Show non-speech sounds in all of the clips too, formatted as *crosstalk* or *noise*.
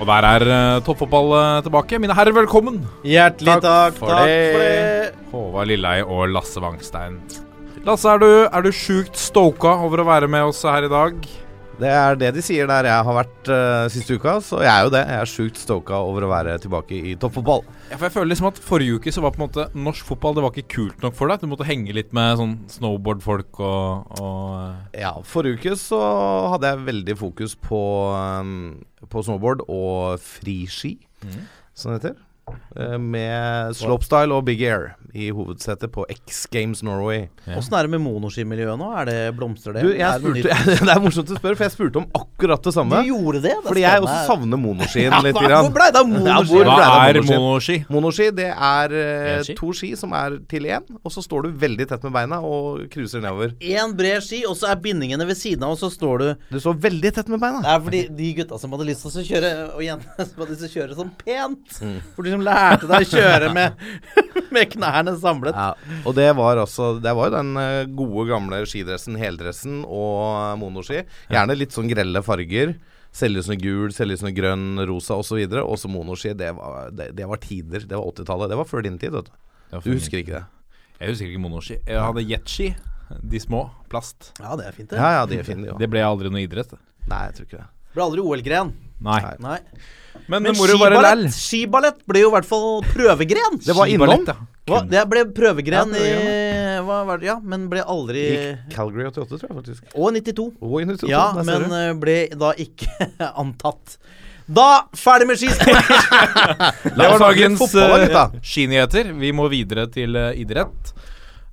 Og der er uh, toppfotball uh, tilbake. Mine herrer, velkommen! Hjertelig takk, for takk det. for det. Håvard Lilleheie og Lasse Wangstein. Lasse, er du, er du sjukt stoka over å være med oss her i dag? Det er det de sier der jeg har vært uh, siste uka, så jeg er jo det. Jeg er sjukt stoka over å være tilbake i toppfotball. Ja, for jeg føler liksom at Forrige uke så var på en måte norsk fotball Det var ikke kult nok for deg. Du måtte henge litt med sånn snowboardfolk og, og eh, Ja, forrige uke så hadde jeg veldig fokus på, um, på snowboard og friski, som det heter. Eh, Med slopestyle og big air i hovedsetet på X Games Norway. Åssen er det med monoskimiljøet nå? Er det Blomstrer det? Du, jeg Er det spurte, *laughs* det er morsomt du spør, for jeg spurte om akkurat det samme. Du gjorde det? Det Fordi jeg også savner monoskien *laughs* Ja, litt. Hvor ble det av monoski? Hva er monoski? monoski? Monoski det er uh, to ski som er til én, og så står du veldig tett med beina og cruiser nedover. Én bred ski, og så er bindingene ved siden av, og så står du Du står veldig tett med beina. Det er fordi de gutta som hadde lyst til å kjøre, og jentene som hadde lyst til å kjøre sånn pent. Mm. For de som lærte deg å kjøre med, *laughs* med knærne samlet. Ja, og det var altså Det var jo den eh, gode gamle skidressen, heldressen og monoski. Gjerne litt sånn grelle farger. Selvlysende gul, selvlysende grønn, rosa osv. Og så monoski. Det var, det, det var tider. Det var 80-tallet. Det var før din tid, vet du. Du husker ikke det? Jeg husker ikke monoski. Jeg hadde jetski. De små. Plast. Ja, det er fint, det. Ja ja, de er fine, de. Det ble aldri noe idrett. Nei, jeg tror ikke det. Ble aldri OL-gren. Nei. Nei. Men, Men det må jo være læll. skiballett, skiballett ble jo i hvert fall prøvegren. Det var innom. ja. Hva? Det ble prøvegren Ja, i hva var det? Ja, men ble aldri I Calgary 88, tror jeg faktisk. Og 92. Og 92, Ja, men du. eh, ble da ikke *laughs* antatt. Da ferdig med skisport! *laughs* Det var dagens eh, gutta. skinyheter. Vi må videre til eh, idrett.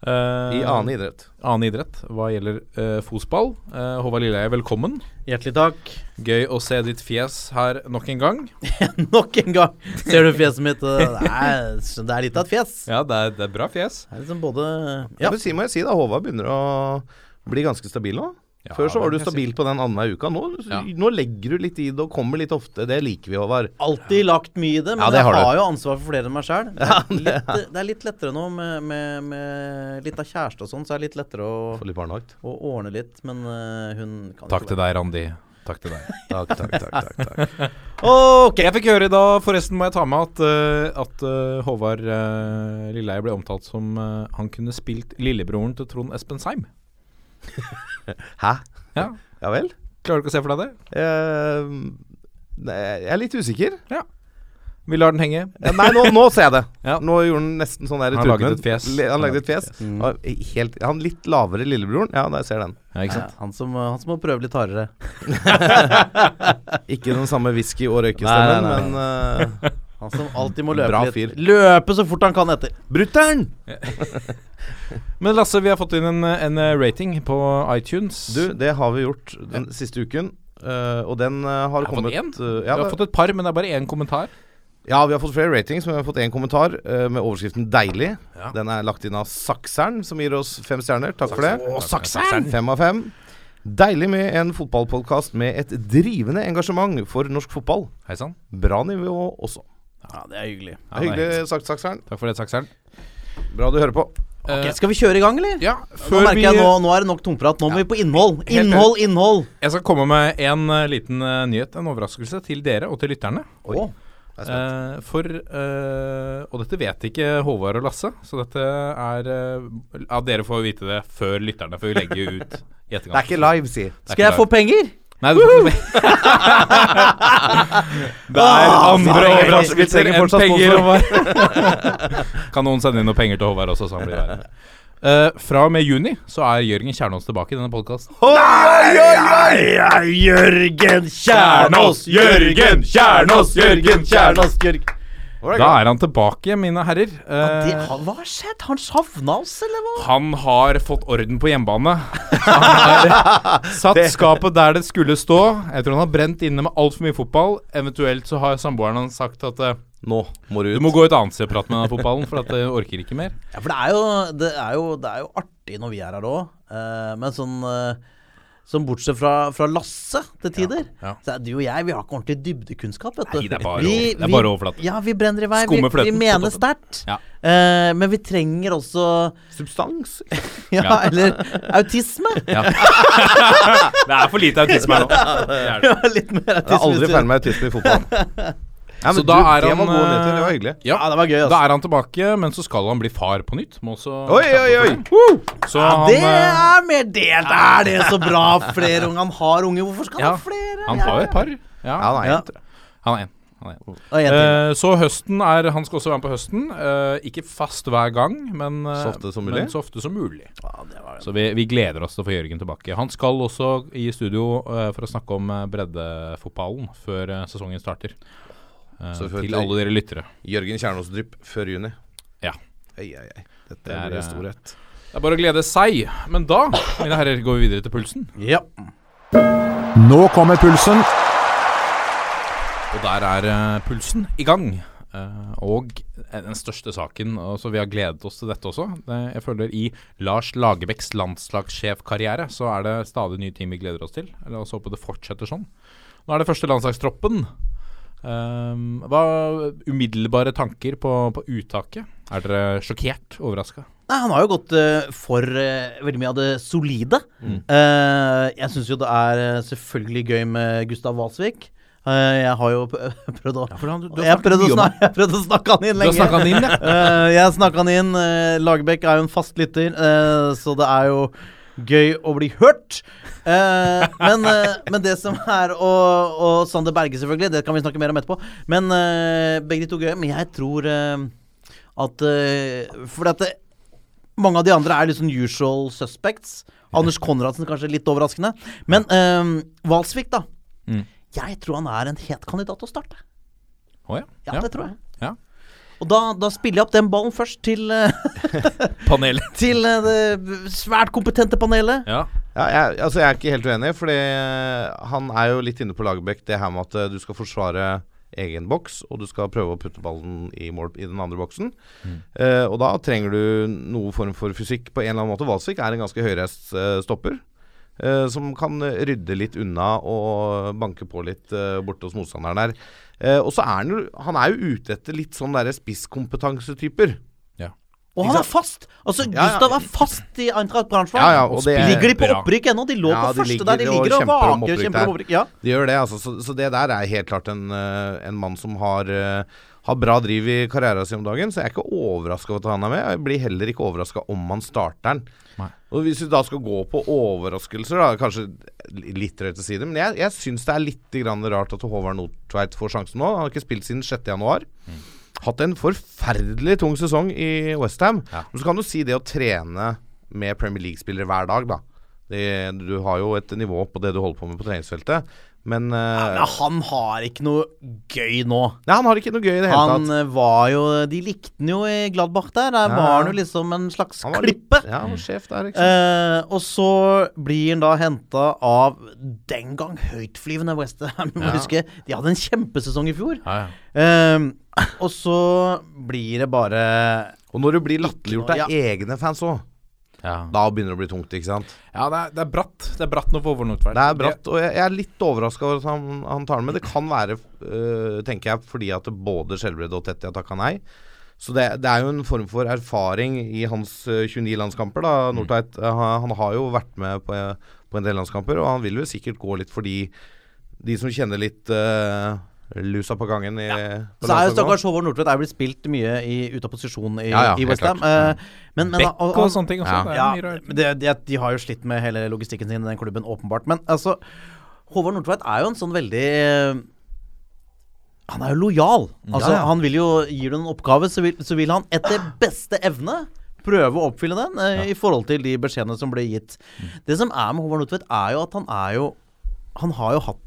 Eh, I annen idrett. annen idrett hva gjelder uh, fotball. Eh, Håvard Lilleheie, velkommen. Hjertelig takk. Gøy å se ditt fjes her nok en gang. *laughs* Nok en gang ser du fjeset mitt. eh, Det er, det er litt av et fjes. Ja, det er, det er bra fjes. Det er liksom både Ja. Ja. Men si, må jeg si da, Håvard begynner å bli ganske stabil nå. Ja, Før så var du stabil på den annenhver uka. Nå, Ja. nå legger du litt i det og kommer litt ofte. Det liker vi, Håvard. Alltid lagt mye i det, men Ja, det jeg har du. jo ansvar for flere enn meg sjøl. *laughs* Det, er det litt- er litt lettere nå med, med, med litt av kjæreste og sånn, så er det litt lettere å, Få litt å ordne litt, men uh, hun kan Takk til deg, Randi. Takk til deg. *laughs* Takk, takk, takk. takk, takk. Ok. Jeg fikk høre i dag, forresten må jeg ta med at, uh, at uh, Håvard uh, Lilleheie ble omtalt som uh, han kunne spilt lillebroren til Trond Espensheim. *laughs* Hæ? Ja. Ja vel? Klarer du ikke å se for deg det? Uh, nei, jeg er litt usikker. Ja. Vi lar den henge. Nei, nå, nå ser jeg det. Ja. Nå gjorde han nesten sånn der Han laget et fjes. Le- Han lagde et fjes. Mm. Ja, Helt, han litt lavere lillebroren. Ja, jeg ser jeg den. Ja, ikke Ja, han, som, han som må prøve litt hardere. *laughs* *laughs* Ikke den samme whisky- og røykestemmen, men eh, Han som alltid må løpe Bra litt. fyr. Løpe så fort han kan etter. Brutter'n! *laughs* Men Lasse, vi har fått inn en, en eh, rating på iTunes. Du, det har vi gjort den siste uken. eh, og den eh, har Jeg har kommet fått én? ja, vi har det- fått et par, men det er bare én kommentar. ja, vi har fått flere ratings, men vi har fått én kommentar eh, med overskriften 'deilig'. Ja. Den er lagt inn av Sakseren, som gir oss fem stjerner. Takk for det. Å, Sakseren! Fem av fem. Deilig med en fotballpodkast med et drivende engasjement for norsk fotball. Hei sann. Bra nivå også. Ja, det er hyggelig. Ja, det er Hyggelig sagt, Sakseren. Takk for det, Sakseren. Bra du hører på. Ok, Skal vi kjøre i gang, eller? Ja, Nå før merker vi jeg nå, nå er det nok tomprat. Nå må vi på innhold. Innhold, innhold! Jeg skal komme med en uh, liten uh, nyhet, en overraskelse, til dere og til lytterne. Oi. Eh, for eh, Og dette vet ikke Håvard og Lasse, så dette er eh, Ja, dere får vite det før lytterne, for vi legger ut *laughs* i etterkant. Det er ikke live, si. Skal jeg få penger? Nei, du får ikke *laughs* Det er Ah, andre overraskelser enn fortsatt penger. Håvard. *laughs* kan noen sende inn noen penger til Håvard også, så han blir værende. Uh, fra og med juni så er Jørgen Kjernås tilbake i denne podkasten. Jørgen Kjernås! Jørgen Kjernås! Jørgen Kjernås! Jørgen. Da er han tilbake, mine herrer. Ja, det, Eh, han- hva har skjedd? Han savna oss, eller hva? han har fått orden på hjemmebane. *laughs* Han har satt skapet der det skulle stå. Jeg tror han har brent inne med altfor mye fotball. Eventuelt så har samboeren hans sagt at eh, Nå må du du må gå et annet sted og prate med denne fotballen, for at jeg orker ikke mer. Ja, for det er jo, det er jo, det er jo artig når vi er her òg, men sånn Sånn bortsett fra, fra Lasse til tider, ja. så er du og jeg Vi har ikke ordentlig dybdekunnskap. vet du Nei, det er bare vi, det er bare overflate. Ja, vi brenner i vei. Vi, vi mener sterkt. Ja. Uh, men vi trenger også Substans. *laughs* Ja, Ja. eller autisme. *laughs* Det er for lite autisme her nå. *laughs* Det er det. Ja, Litt mer Jeg er aldri autisme. ferdig med autisme i fotball. Ja, men Så da er det han, var gode nyheter. Det eh, var hyggelig. Ja, Ja, det var gøy, Da altså. er han tilbake, men så skal han bli far på nytt. Må også Oi, oi, oi! Så Ja, han, det eh, er mer delt. Er det så bra? Flere unger. Han har unge. Hvorfor skal Ja, han ha flere? han har jo et par. Ja, Ja, nei, Ja. Han er en. Han er en. Eh, så høsten er Han skal også være med på høsten. Uh, ikke fast hver gang, men, uh, Så ofte men så ofte som mulig. Ah, Så vi, vi gleder oss til å få Jørgen tilbake. Han skal også i studio eh, for å snakke om eh, breddefotballen før eh, sesongen starter. Eh, til alle dere lyttere. Jørgen Kjernås-drypp før juni. Ja. Ei, ei, ei. Dette Det er, blir eh, storhet. Det er bare å glede seg. Men da, mine herrer, går vi videre til pulsen. Ja. Nå kommer pulsen. Og der er uh, pulsen i gang. Uh, og den største saken, og så vi har gledet oss til dette også. Det, jeg føler i Lars Lagerbäcks landslagssjefkarriere så er det stadig nye ting vi gleder oss til. La oss håpe det fortsetter sånn. Nå er det første landslagstroppen. Um, hva umiddelbare tanker på, på uttaket? Er dere sjokkert? Overraska? Nei, han har jo gått uh, for uh, veldig mye av det solide. Eh, jeg syns jo det er selvfølgelig gøy med Gustav Walsvik. Eh, jeg har jo *laughs* prøvd å jeg, prøvde å snakke, jeg prøvd å snakke han inn Du har lenge. han inn, ja? Jeg snakka han inn. Uh, Lagerbäck er jo en fast lytter, eh, så det er jo gøy å bli hørt. Eh, men, eh, men det som er Og, og Sander Berge, selvfølgelig. Det kan vi snakke mer om etterpå. Men eh, begge de to gøy. Men jeg tror eh, at uh, For at det, mange av de andre er litt sånn usual suspects. Anders Konradsen kanskje litt overraskende. Men Valsvik, da. Mm. Jeg tror han er en het kandidat å starte. Å ja. Ja, det tror jeg. Og da, da spiller jeg opp den ballen først til, eh, *laughs* Panelet. *laughs* til eh, det svært kompetente panelet. Ja. Ja, jeg, altså jeg er ikke helt uenig, fordi han er jo litt inne på Lagerbäck det her med at eh, du skal forsvare egen boks, og du skal prøve å putte ballen i mål i den andre boksen. Eh, og da trenger du noe form for fysikk på en eller annen måte. Valsvik er en ganske høyreist uh, stopper. Eh, som kan rydde litt unna og banke på litt eh, borte hos motstanderen der. Eh, og så er han jo Han er jo ute etter litt sånn derre spisskompetansetyper. Og han er fast! Altså, Ja, ja. Gustav er fast i Eintracht Braunschweig. Ja, ja, og Ligger de på opprykk ennå? De lå Ja, på de første der. De ligger og og vaker. Kjemper om opprykk. Ja. De gjør det, altså. Så, så det der er helt klart en, en mann som har, har bra driv i karrieren sin om dagen. Så jeg er ikke overraska over at han er med. Jeg blir heller ikke overraska om han starter den. Nei. Og Hvis vi da skal gå på overraskelser, da, kanskje litt drøyt å si det, men jeg, jeg syns det er litt grann rart at Håvard Nordtveit får sjansen nå. Han har ikke spilt siden 6.1. Hatt en forferdelig tung sesong i Westham. Ja. Så kan du si det å trene med Premier League-spillere hver dag, da. Det, du har jo et nivå på det du holder på med på treningsfeltet. Men, eh, Men han har ikke noe gøy nå. Nei, han har ikke noe gøy i det hele Han tatt. Han var jo De likte han jo i Gladbach der. Der Ja. var han jo liksom en slags Han litt- klippe. Ja, han var sjef der, ikke sant. Uh, og så blir han da henta av den gang høytflyvende Westham. Ja. Huske, de hadde en kjempesesong i fjor. Ja, ja. Uh, og så blir det bare Og når du blir latterliggjort av Ja. egne fans òg, Ja, da begynner det å bli tungt, ikke sant. ja det, er, det er bratt. Det er bratt nå for Håvard Nordtveit. Det er bratt, og jeg, jeg er litt overraska over at han, han tar den med. Det kan være, øh, tenker jeg, fordi at både Skjelbred og Tetti har takka nei. Så det, det er jo en form for erfaring i hans øh, 29 landskamper. da Nordtveit øh, han, han har jo vært med på, på en del landskamper, og han vil jo sikkert gå litt fordi de som kjenner litt øh, lusa på gangen i på Så er jo stakkars Håvard Nordtvedt er blitt spilt mye i, ut av posisjon i, Ja, ja, i Westham. Uh, men, men, Bekk og, og han- sånne ting også. Ja. Det er mye rart. det, det, de har jo slitt med hele logistikken sin i den klubben, åpenbart. Men altså, Håvard Nordtveit er jo en sånn veldig eh, Han er jo lojal. Altså, Ja, ja. Han vil jo Gir du en oppgave, så vil, så vil han etter beste evne prøve å oppfylle den eh, i forhold til de beskjedene som ble gitt. Det som er med Håvard Nordtveit, er jo at han er jo Han har jo hatt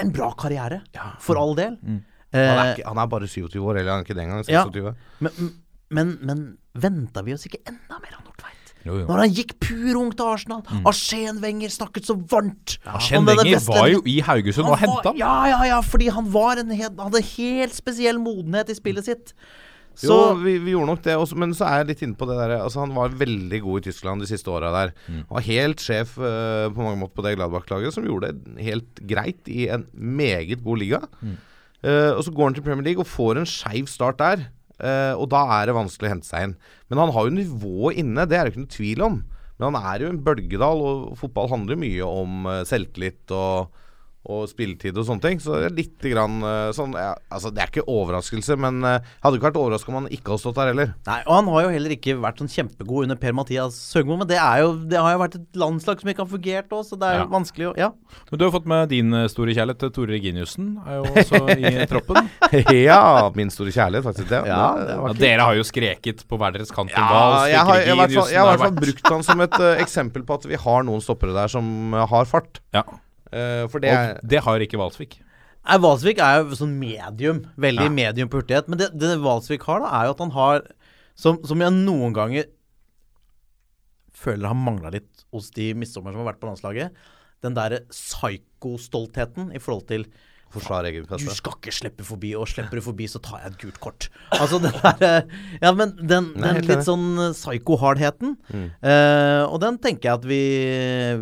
en bra karriere, for all del. Han Eh, er, ikke, han er bare 27 år, eller han er ikke det engang. Ja. 26. men men, men venta vi oss ikke enda mer av Nordtveit? Jo, jo. Når han gikk pur ung til Arsenal. Arsén Wenger snakket så varmt. Ja, om Wenger var jo i Haugesund og Han henta ham. Ja, ja, ja, fordi han var en hadde helt spesiell modenhet i spillet sitt. Så jo, vi, vi gjorde nok det også, men så er jeg litt inne på det der altså, Han var veldig god i Tyskland de siste åra der. Mm. Han var helt sjef uh, på mange måter på det Gladbach-laget, som gjorde det helt greit i en meget god liga. Mm. Uh, og så går han til Premier League og får en skeiv start der. Uh, og da er det vanskelig å hente seg inn. Men han har jo nivået inne, det er det ikke noe tvil om. Men han er jo en bølgedal, og fotball handler mye om selvtillit og, og spilletid og sånne ting. Så det er litt grann eh, sånn ja, Altså, det er ikke overraskelse, men uh, hadde ikke vært overraska om han ikke hadde stått der heller. Nei, og han har jo heller ikke vært sånn kjempegod under Per-Mathias Søgmo, men det, er jo, det har jo vært et landslag som ikke har fungert òg, så det er jo Ja. vanskelig å Ja. Men du har fått med din eh, store kjærlighet Tore Reginiussen. Er jo også i *laughs* troppen. ja, min store kjærlighet, faktisk. Det, Ja, det, Ja, dere har jo skreket på hver deres kant. ja, jeg har, jeg, har i hvert fall- jeg har i hvert fall brukt han som et uh, eksempel på at vi har noen stoppere der som har fart. Ja, Eh, for det og det har ikke Valsvik. Nei, Valsvik er jo sånn medium. Veldig Ja. medium på hurtighet. Men det, det Valsvik har, da, er jo at han har Som, som jeg noen ganger føler har mangla litt hos de midtstopperne som har vært på landslaget. Den derre psyko-stoltheten i forhold til forsvar egen Du skal ikke slippe forbi, og slipper du forbi, så tar jeg et gult kort. Altså den der Ja, men den, Nei, den litt sånn psyko-hardheten. Mm. Uh, og den tenker jeg at vi,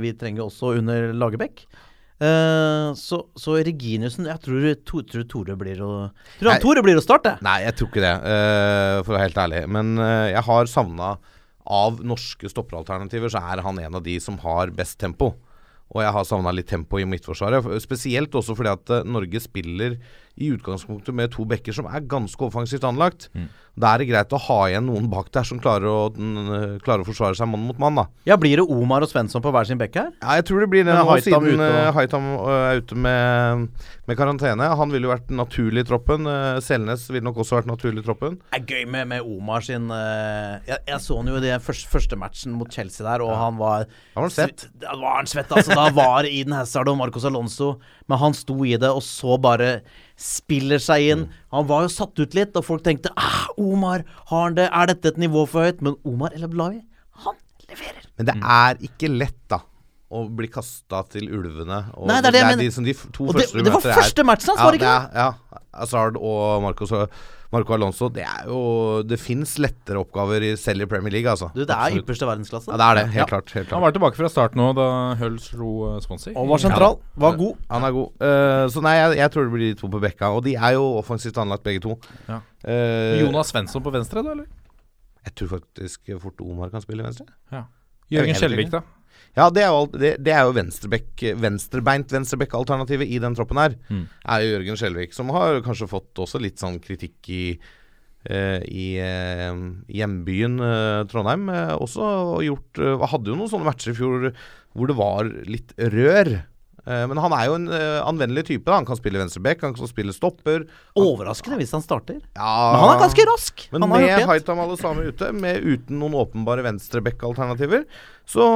vi trenger også under Lagerbäck. Eh, så, så Reginiussen Jeg tror, to, tror Tore blir å Tror han Nei. Tore blir å starte? Nei, jeg tror ikke det, uh, for å være helt ærlig. Men uh, jeg har savna Av norske stopperalternativer så er han en av de som har best tempo. Og jeg har savna litt tempo i Midtforsvaret. Spesielt også fordi at Norge spiller i utgangspunktet med to bekker som er ganske offensivt anlagt. Da er det greit å ha igjen noen bak der som klarer å, den, klarer å forsvare seg mann mot mann. da Ja, Blir det Omar og Svensson på hver sin bekk her? Ja, jeg tror det blir det Ja, nå, Haitam siden ute og- eh, Haitam eh, er ute med, med karantene. Han ville jo vært naturlig i troppen. Eh, Selnes ville nok også vært naturlig i troppen. Det er gøy med, med Omar sin jeg, jeg så han jo i den første, første matchen mot Chelsea der, og han var Da var han svett. Da var han svett, altså. Da var Eden Hazard og Marcos Alonso, men han sto i det, og så bare spiller seg inn. Han var jo satt ut litt, og folk tenkte ah, Omar, har han det? Er dette et nivå for høyt? Men Omar El Ablawi, han leverer. Men det er ikke lett, da. Å bli kasta til ulvene. Og Nei, det er det det er men, de, som de to Og det- første du det var første matchen hans, ja, var det ikke er- Ja. Hazard og Marcos, Marco Alonso. Det er jo Det fins lettere oppgaver i, selv i Premier League, altså. Du, det er Absolutt. ypperste verdensklasse. Ja, det er det. Helt Ja. klart. Helt klart, Han var tilbake fra start nå da Hull slo uh, Swansea. Og var sentral. Var god. Han er god. Uh, så nei, jeg, jeg tror det blir de to på bekka. Og de er jo offensivt anlagt, begge to. Ja. Uh, Jonas Svensson på venstre, da, eller? Jeg tror faktisk fort Omar kan spille venstre. Ja. Jørgen Skjelvik, da? Ja, det er jo, det, det er jo venstrebekk, venstrebeint venstrebekk-alternativet i den troppen her. Mm. Er jo Jørgen Skjelvik, som har kanskje fått også litt sånn kritikk i eh, i eh, hjembyen eh, Trondheim. også gjort Hadde jo noen sånne matcher i fjor hvor det var litt rør. Eh, men han er jo en eh, anvendelig type. Da. Han kan spille venstreback, han kan spille stopper. Overraskende hvis han starter. Ja, Men han er ganske rask. Men han med. Haitam alle sammen ute, med uten noen åpenbare venstreback-alternativer, så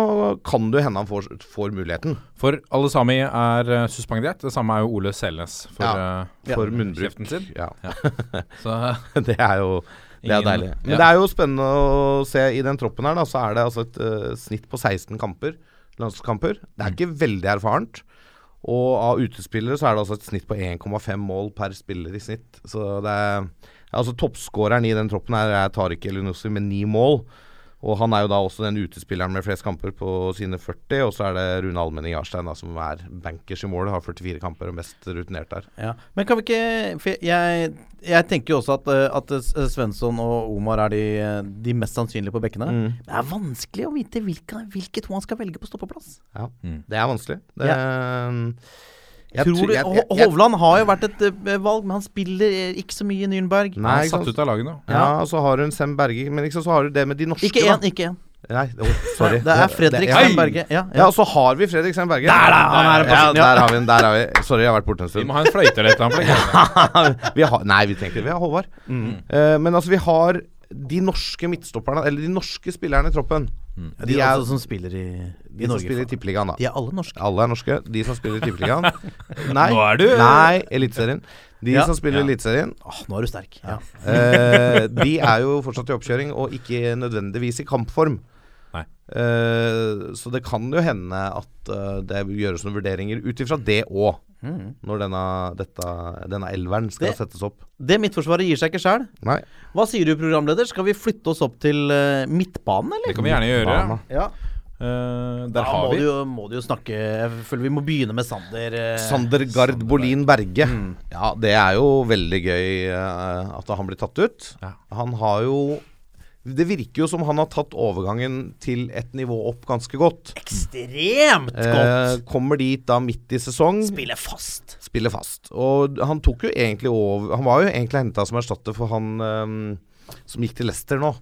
kan det hende han får, får muligheten. For alle sami er uh, suspendert. Det samme er jo Ole Selnes for, uh, For munnbruk. kjeften sin. Ja. *laughs* Så *laughs* det er jo det er deilig. Men ja. det er jo spennende å se i den troppen her, da, så er det altså et uh, snitt på 16 kamper. Landskamper. Det er ikke veldig erfarent. Og av utespillere så er det altså et snitt på 1,5 mål per spiller i snitt. Så det er Altså toppskåreren i den troppen her er Tariq Elinussi med ni mål. Og han er jo da også den utespilleren med flest kamper på sine 40. Og så er det Rune Almenning Jarstein da, som er bankers i mål, har 44 kamper og mest rutinert der. Ja. Men kan vi ikke jeg, jeg tenker jo også at, eh, at eh, Svensson og Omar er de, de mest sannsynlige på bekkene. Mm. Det er vanskelig å vite hvilke, hvilke to han skal velge på stoppeplass. Ja, Mm. det er vanskelig. Det, jeg Tror jeg- jeg- jeg- Hovland har jo vært et eh, valg, men han spiller eh, ikke så mye i Nürnberg. Nei, Han er satt ut av laget nå. Ja, og så har hun Sem Berge, men liksom, så har du det med de norske, Ikke én, ikke én. Nei, oh, sorry. *laughs* Det er Fredrik Sem Berge. Ja, Ja, ja. og så har vi Fredrik Sem Berge. Der, da! Han er ja, der har vi den. Der har vi. Sorry, jeg har vært borte en stund. Vi må ha en fløyte eller et eller annet. *laughs* har, nei, vi trenger det. Vi har Håvard. Mm. Uh, men altså, vi har de norske midtstopperne, eller de norske spillerne i troppen. De, De er- altså, som spiller i, De i som spiller i Tippeligaen, da. De er alle norske. Alle er norske. De som spiller i Tippeligaen *laughs* Nei, Nå er du- nei Eliteserien. De Ja. som spiller i Eliteserien, oh, nå er du sterk. Ja. eh, de *laughs* er jo fortsatt i oppkjøring, og ikke nødvendigvis i kampform. Nei. Eh, så det kan jo hende at uh, det gjøres noen vurderinger ut ifra det òg, når denne, dette, denne elveren skal Det- settes opp. Det Midtforsvaret gir seg ikke sjøl. Hva sier du, programleder? Skal vi flytte oss opp til uh, midtbanen, eller? Det kan vi gjerne gjøre. Ja. Eh, Da der har må vi du, jo, må du jo snakke Jeg føler vi må begynne med Sander. Uh, Sander Gard Bolin Berge. Mm. Ja, det er jo veldig gøy uh, at han blir tatt ut. Ja. Han har jo Det virker jo som han har tatt overgangen til et nivå opp ganske godt. Ekstremt Eh, godt! kommer dit da midt i sesong. Spiller fast. Spiller fast. Og han tok jo egentlig over Han var jo egentlig henta som erstatter for han eh, som gikk til Leicester nå.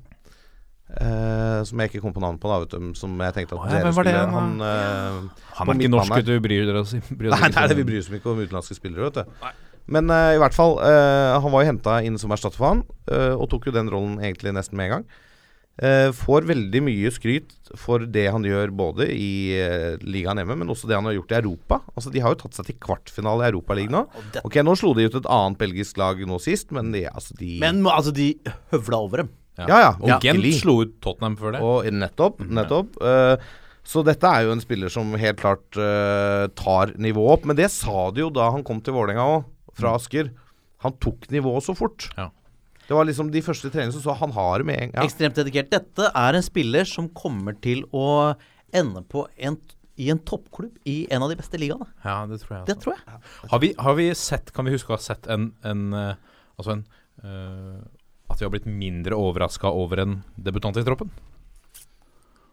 Uh, som jeg ikke kom på navnet på, da, vet du. Som jeg tenkte at oh, ja, dere hvem det skulle han, Han, eh, Han er ikke norsk, du. Bryr dere oss bryr dere Nei, ikke nei, det, vi bryr oss ikke om utenlandske spillere, vet du. Men uh, i hvert fall, uh, han var jo henta inn som erstatter for han, uh, og tok jo den rollen egentlig nesten med en gang. Eh, får veldig mye skryt for det han gjør både i ligaen hjemme, men også det han har gjort i Europa. Altså De har jo tatt seg til kvartfinale i Europaligaen nå. Ok, Nå slo de ut et annet belgisk lag nå sist, men de, altså de Men altså, de høvla over dem. Ja ja, Og Gent slo ut Tottenham før det. Og nettopp, nettopp. Eh, så dette er jo en spiller som helt klart tar nivået opp. Men det sa de jo da han kom til Vålerenga òg, fra Asker. Han tok nivået så fort. Ja. Det var liksom de første treningene som sa han har det med en gang. Ekstremt dedikert. Dette er en spiller som kommer til å ende på en, i en toppklubb i en av de beste ligaene. Ja, det tror jeg. Det tror jeg. Har, vi, har vi sett Kan vi huske å ha sett en, en eh, Altså en eh, At vi har blitt mindre overraska over en debutant i troppen?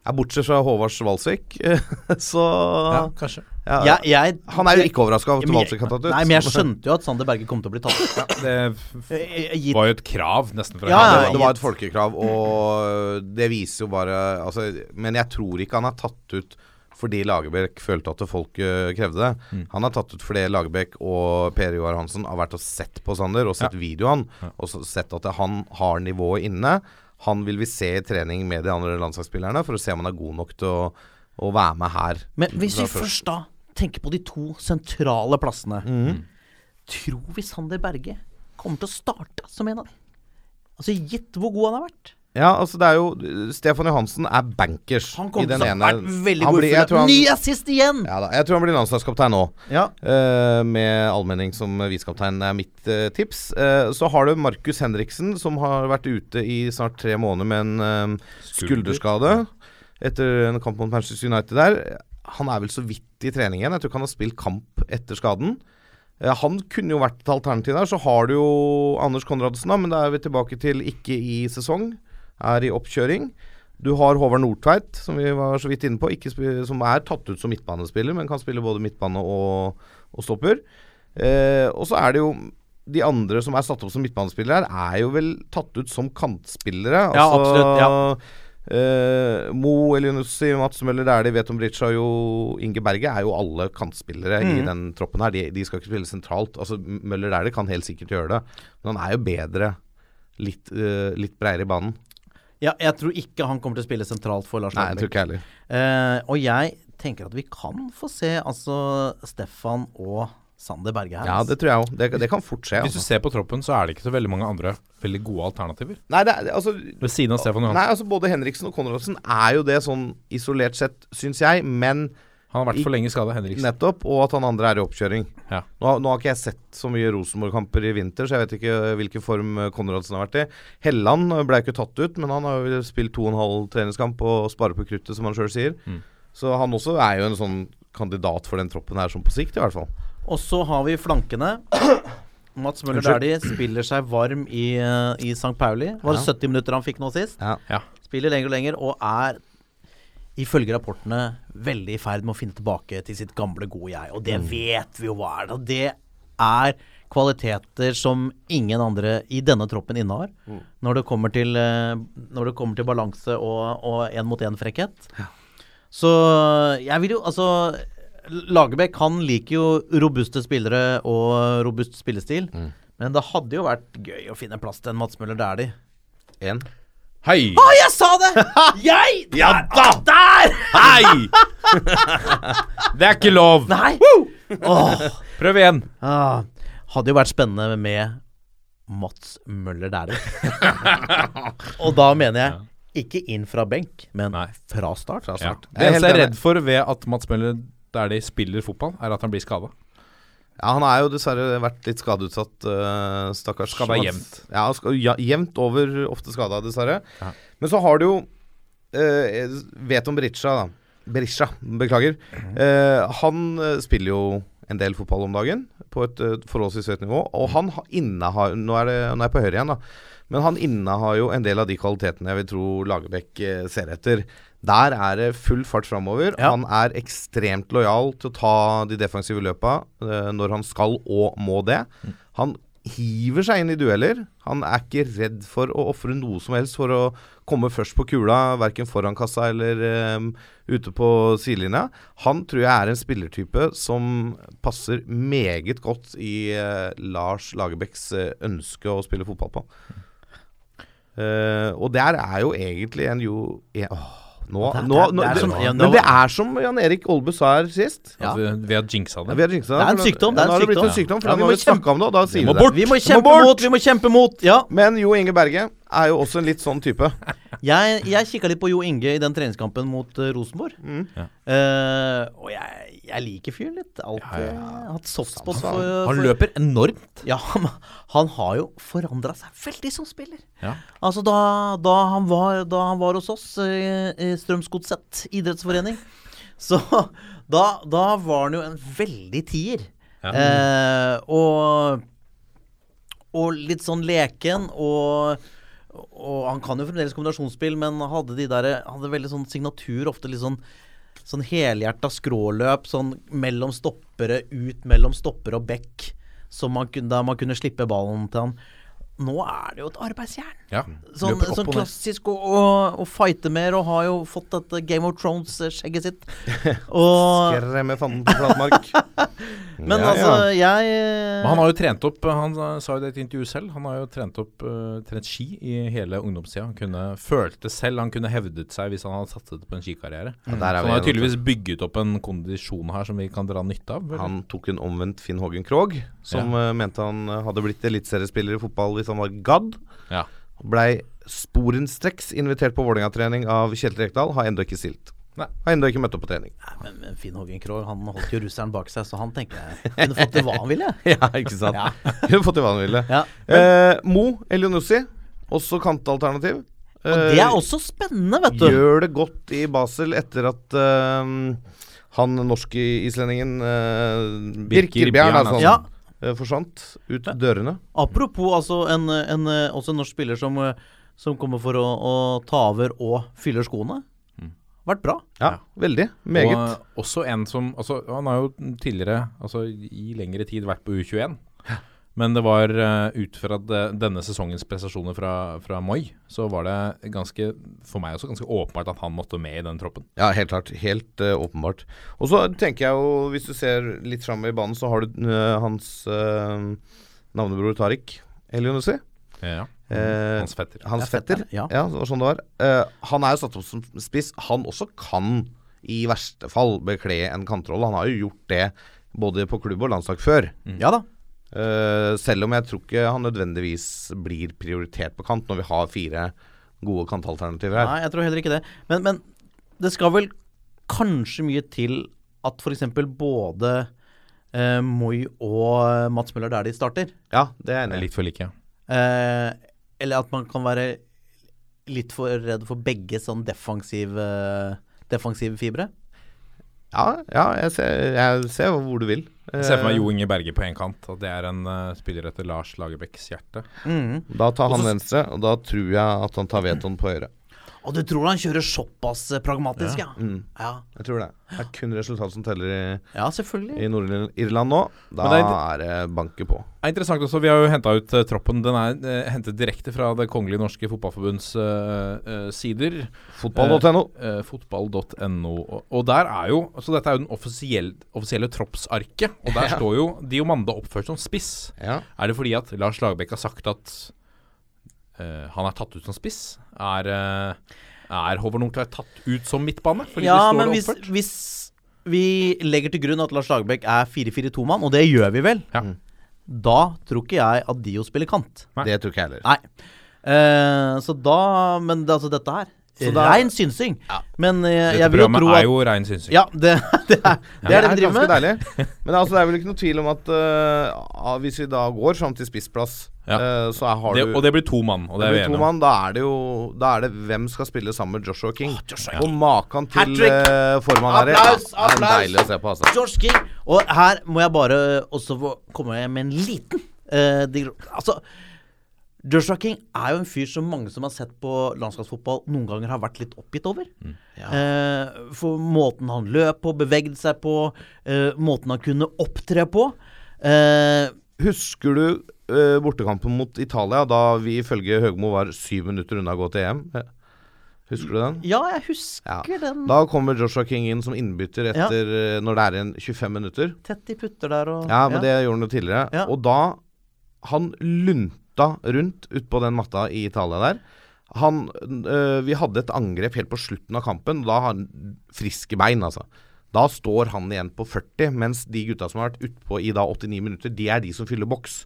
Ja, bortsett fra Håvard Svalsvik, *laughs* så Ja, kanskje. ja, Jeg, jeg, Han er jo ikke overraska over at Svalsvik har tatt ut. Nei, men jeg skjønte jo at Sander Berge kom til å bli tatt ut. Det Eh, gitt- var jo et krav, nesten. Fra Ja, det, var, det var et folkekrav, og det viser jo bare altså, Men jeg tror ikke han er tatt ut fordi Lagerbäck følte at folk eh, krevde det. Mm. Han er tatt ut fordi Lagerbäck og Per Joar Hansen har vært og sett på Sander og sett videoen, og så sett at han har nivået inne. Han vil vi se i trening med de andre landslagsspillerne for å se om han er god nok til å, å være med her. Men hvis vi først da tenker på de to sentrale plassene mm. Tror vi Sander Berge kommer til å starte som en av de? Altså Gitt hvor god han har vært. Ja, altså det er jo Stefan Johansen er bankers Han i den ene veldig han god. blir- finalen. han- Ny assist igjen! Ja da, jeg tror han blir landslagskaptein nå. Ja. Uh, med allmenning som visekaptein er mitt uh, tips. Uh, så har du Markus Henriksen, som har vært ute i snart tre måneder med en skulderskade etter en kamp mot Manchester United der. Han er vel så vidt i treningen. Jeg tror ikke han har spilt kamp etter skaden. Han kunne jo vært et alternativ der. Så har du jo Anders Konradsen, da, men da er vi tilbake til ikke i sesong. Er i oppkjøring. Du har Håvard Nordtveit, som vi var så vidt inne på, ikke som er tatt ut som midtbanespiller, men kan spille både midtbane og, og stopper. Eh, og så er det jo de andre som er satt opp som midtbanespillere her, er jo vel tatt ut som kantspillere. Ja, altså, absolutt, eh, Mo Elionussi, Mats Møller Dæhlie, Veton Bridge jo Inge Berge er jo alle kantspillere i den troppen her. De, de skal ikke spille sentralt. Altså Møller Dæhlie kan helt sikkert gjøre det, men han er jo bedre litt, eh, litt bredere i banen. Ja, jeg tror ikke han kommer til å spille sentralt for Lars Nei, jeg tror ikke heller. Eh, og jeg tenker at vi kan få se altså Stefan og Sander Berge her. Ja, det tror jeg òg. Det, det kan fort skje. Hvis du Altså. ser på troppen, så er det ikke så veldig mange andre veldig gode alternativer. Nei, det, er- det, altså, Ved siden av Stefan Johansen. nei, altså både Henriksen og Konradsen er jo det sånn isolert sett, syns jeg, men Han har vært for lenge skada, Henriksen. nettopp, og at han andre er i oppkjøring. Ja. Nå, nå har ikke jeg sett så mye Rosenborg-kamper i vinter, så jeg vet ikke hvilken form eh, Konradsen har vært i. Helland ble ikke tatt ut, men han har jo spilt to og en halv treningskamp og sparer på kruttet, som han sjøl sier. Mm. Så han også er jo en sånn kandidat for den troppen her, som på sikt, i hvert fall. Og så har vi flankene. *coughs* Mats Møller. Dæhlie spiller seg varm i, uh, i St. Pauli. Var det Ja. 70 minutter han fikk nå sist? Ja. Ja. Spiller lenger og lenger, og er ifølge rapportene veldig i ferd med å finne tilbake til sitt gamle, gode jeg. Og det vet vi jo hva er. Og det er kvaliteter som ingen andre i denne troppen innehar. Når det kommer til, eh, når det kommer til balanse og én-mot-én-frekkhet. Så jeg vil jo altså Lagerbäck han liker jo robuste spillere og robust spillestil. Men det hadde jo vært gøy å finne plass til en Mats Møller Dæhlie. En. Hei! Å, jeg sa det! *laughs* Jeg! Ja da! Der! Hei! *laughs* Det er ikke lov. Nei. Oh. Prøv igjen. Ah, hadde jo vært spennende med Mats Møller Dæhlie. *laughs* Og da mener jeg ikke inn fra benk, men Nei. fra start. Fra Ja. Det eneste jeg er helt redd for ved at Mats Møller der de spiller fotball, er at han blir skada. Ja, han er jo dessverre vært litt skadeutsatt, uh, stakkars. Skada jevnt. Ja, ja, jevnt over, ofte skada, dessverre. Ja. Men så har du jo uh, Vet om Berisha, da. Berisha, beklager. Uh, han eh, spiller jo en del fotball om dagen, på et uh, forholdsvis høyt nivå. Og han ha- innehar Nå er, det, nå er jeg på høyre igjen, da. Men han innehar jo en del av de kvalitetene jeg vil tro Lagerbäck eh, ser etter. Der er det full fart framover. Ja. Han er ekstremt lojal til å ta de defensive løpa eh, når han skal og må det. Han hiver seg inn i dueller. Han er ikke redd for å ofre noe som helst for å komme først på kula, verken foran kassa eller um, ute på sidelinja. Han tror jeg er en spillertype som passer meget godt i uh, Lars Lagerbäcks uh, ønske å spille fotball på. Uh, og der er jo egentlig en jo en, åh, nå, Det nå, det nå, det det, som- ja, nå- Men det er som Jan Erik Olbe sa her sist. Ja. At vi, vi har jinxa Ja, det. vi har jinxet Det er en sykdom, det er en nå har det blitt en sykdom. sykdom. For Ja, nå vi har må vi snakka om det, og da sier vi det. Vi må kjempe bort! mot, vi må kjempe mot. Ja. Men Jo Inge Berge er jo også en litt sånn type. Jeg, jeg kikka litt på Jo Inge i den treningskampen mot uh, Rosenborg. Mm. Ja. Eh, og jeg, jeg liker fyren litt. Alltid hatt softspot for, Han for løper enormt. Ja, han har jo forandra seg veldig som spiller. Ja. Altså da, da, han var, da han var hos oss eh, i Strømsgodset idrettsforening, *laughs* så da, da var han jo en veldig tier. Ja. Eh, og og litt sånn leken og og han kan jo fremdeles kombinasjonsspill, men hadde de der Hadde veldig sånn signatur, ofte litt sånn Sånn helhjerta skråløp sånn mellom stoppere, ut mellom stopper og som man kunne, da man kunne slippe ballen til han. Nå er det jo et arbeidsjern. Ja. Sånn, sånn klassisk å, å, å fighte mer, og har jo fått dette Game of Thrones-skjegget sitt. *laughs* Og, Skremme fanden på flatmark. *laughs* men Ja, altså, ja. jeg Men han har jo trent opp Han uh, sa jo det i et intervju selv. Han har jo trent opp uh, trent ski i hele ungdomstida. Han kunne, følte selv han kunne hevdet seg hvis han hadde satset på en skikarriere. Ja, Så han har tydeligvis bygget opp en kondisjon her som vi kan dra nytte av. eller? Han tok en omvendt Finn Hågen Krogh, som uh, mente han eh, hadde blitt eliteseriespiller i fotball hvis han var gadd. Ja. Blei sporenstreks invitert på Vålerenga-trening av Kjetil Rekdal. Har ennå ikke stilt. Nei. Har ennå ikke møtt opp på trening. Men, men Finn Hågen Krogh han holdt jo russeren bak seg, så han tenker jeg kunne fått til *laughs* *laughs* hva han ville. ja, ikke sant? Kunne fått til hva han ville. Ja. Eh, Mo Elionussi, også kantalternativ. Og det er også spennende, vet du. Gjør det godt i Basel etter at uh, han norske islendingen uh, Birker Bjørn Bjørn, altså, Ja. Eh, forsvant ut dørene. Apropos altså en, en, eh, også en norsk spiller som, eh, som kommer for å, å ta over og fyller skoene. Vært bra. Ja, veldig. Meget. Og også en som altså, Han har jo tidligere, altså i lengre tid, vært på U21. Men det var uh, ut fra det, denne sesongens prestasjoner fra, fra Moi, så var det ganske, for meg også ganske åpenbart at han måtte med i den troppen. Ja, helt klart. Helt uh, åpenbart. Og så tenker jeg jo, hvis du ser litt fram i banen, så har du uh, hans uh, navnebror Tariq Elionussi. Ja. Eh, Hans fetter. Hans fetter, ja. Ja, sånn det var. Eh, han er jo satt opp som spiss. Han også kan i verste fall bekle en kantrolle. Han har jo gjort det både på klubb og landslag før. Ja da. Eh, selv om jeg tror ikke han nødvendigvis blir prioritert på kant når vi har fire gode kantalternativer her. Nei, jeg tror heller ikke det. Men, men det skal vel kanskje mye til at f.eks. både uh, Moi og Mats Møller der de starter. Ja, det er enig. Litt for like. Uh, eller at man kan være litt for redd for begge sånn defensive, defensive fibre. Ja, ja jeg, ser, jeg ser hvor du vil. Jeg ser for meg Eh, Jo Inge Berge på én kant. At det er en uh, spiller etter Lars Lagerbäcks hjerte. Mm. Da tar han Også- venstre, og da tror jeg at han tar vetoen på høyre. Og du tror han kjører såpass eh, pragmatisk, ja? Mm, Ja, jeg tror det. Det er kun resultat som teller i, ja i Nord-Irland nå. Da Men det er det banket på. Det er interessant også, Vi har jo henta ut uh, troppen. Den er uh, hentet direkte fra Det kongelige norske fotballforbunds uh, sider. Fotball.no. Fotball.no. Og, og der er jo Så dette er jo den offisielle, offisielle troppsarket. Og der står jo Diomande oppført som spiss. Ja. Er det fordi at Lars Lagerbäck har sagt at eh, han er tatt ut som spiss. Er, uh, er Håvard Nordtveit tatt ut som midtbane? Fordi Ja, det står men det hvis, oppført? hvis vi legger til grunn at Lars Lagerbäck er 4-4-2-mann, og det gjør vi vel, Ja. da tror ikke jeg at Dio spiller kant. Nei. Det tror ikke jeg heller. Nei. Uh, så da Men det, altså, dette her Rein synsing. Men uh, Dette jeg vil jo programmet tro at er jo rein synsing. Ja, det, *laughs* det, er, det er det vi driver ganske med. deilig. Men altså, det er vel ikke noe tvil om at uh, hvis vi da går fram til spissplass, Ja. eh, så har Det, du og det blir to mann, og det det er blir to mann, da er det jo Da er det hvem skal spille sammen med Joshua King. Og maken til uh, formann her Applaus, ja, er deilig å se på, altså. Josh King. Og her må jeg bare også komme med en liten uh, digre- Altså, Joshua King er jo en fyr som mange som har sett på landskapsfotball, noen ganger har vært litt oppgitt over. Eh, for måten han løp på, bevegde seg på, eh, måten han kunne opptre på. Eh, Husker du eh, bortekampen mot Italia, da vi ifølge Høgmo var syv minutter unna å gå til EM? Eh, Husker du den? ja, jeg husker den. Da kommer Joshua King inn som innbytter etter ja. når det er igjen 25 minutter. Tett i putter der og Ja, men det gjorde han jo tidligere. Ja. Og da Han lunta rundt utpå den matta i Italia der. Han øh, Vi hadde et angrep helt på slutten av kampen, da har han friske bein, altså. Da står han igjen på 40, mens de gutta som har vært utpå i da 89 minutter, de er de som fyller boks.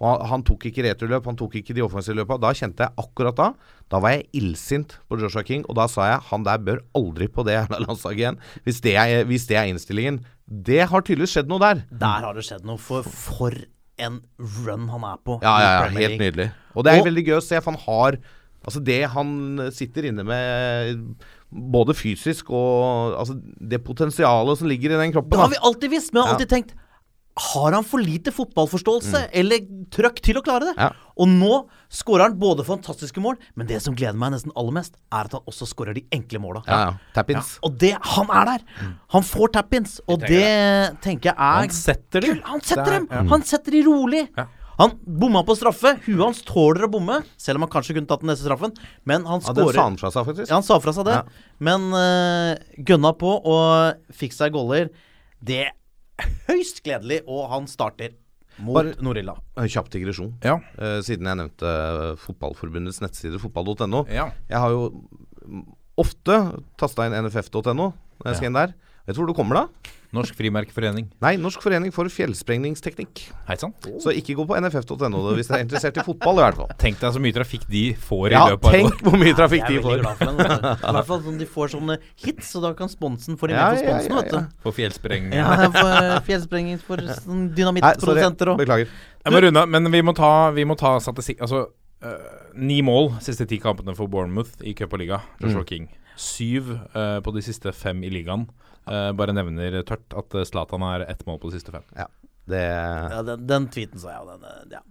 Og han, han tok ikke returløp, han tok ikke de offensive løpa. Da kjente jeg akkurat da Da var jeg illsint på Joshua King, og da sa jeg han der bør aldri på det landslaget igjen. Hvis det, er, hvis det er innstillingen. Det har tydeligvis skjedd noe der. Der har det skjedd noe. For, for en run han er på. Ja, ja, ja, helt nydelig. Og det er Og- veldig gøy å se, for han har Altså, det han sitter inne med, både fysisk og Altså, det potensialet som ligger i den kroppen Det har vi alltid visst, men jeg har Ja. alltid tenkt Har han for lite fotballforståelse eller trøkk til å klare det? Ja. Og nå skårer han både fantastiske mål, men det som gleder meg nesten aller mest, er at han også skårer de enkle måla. Ja, ja. Tap-ins. Og det Han er der! Han får tap-ins, og det tenker jeg er Han setter de. Han setter er- dem! Han setter de rolig. Han bomma på straffe. Huet hans tåler å bomme, selv om han kanskje kunne tatt den neste straffen. Men han Ja, skårer sa han fra seg, faktisk. ja, han sa fra seg det. Ja. Men uh, gønna på og fikk seg goller. Det er høyst gledelig, og han starter mot Bare- Nord-Irland. Kjapp digresjon. Ja. Uh, siden jeg nevnte eh, Fotballforbundets nettside, fotball.no. Ja. Jeg har jo ofte tasta inn nff.no når jeg skal inn der. Vet du hvor du kommer da? Norsk Frimerkeforening. Nei, Norsk forening for fjellsprengningsteknikk. Hei sann. Så ikke gå på nff.no hvis dere er interessert i fotball, i hvert fall. Tenk deg så mye trafikk de får i Ja, løpet av Ja, tenk hvor mye trafikk de får. I hvert fall sånn de får sånne hits, så da kan sponsen få dem med på ja, sponsen, ja, vet du. For fjellsprengning. Ja, for fjellsprengning for sånn dynamittprodusenter òg. Beklager. Jeg må runde men vi må ta, vi må ta statistikk Altså, uh, ni mål siste ti kampene for Bournemouth i cup og liga. Joshua King. Syv uh, på de siste fem i ligaen. Eh, bare nevner tørt at Zlatan har ett mål på de siste fem. Det ja, den, den tweeten så jeg, og den eh, ja.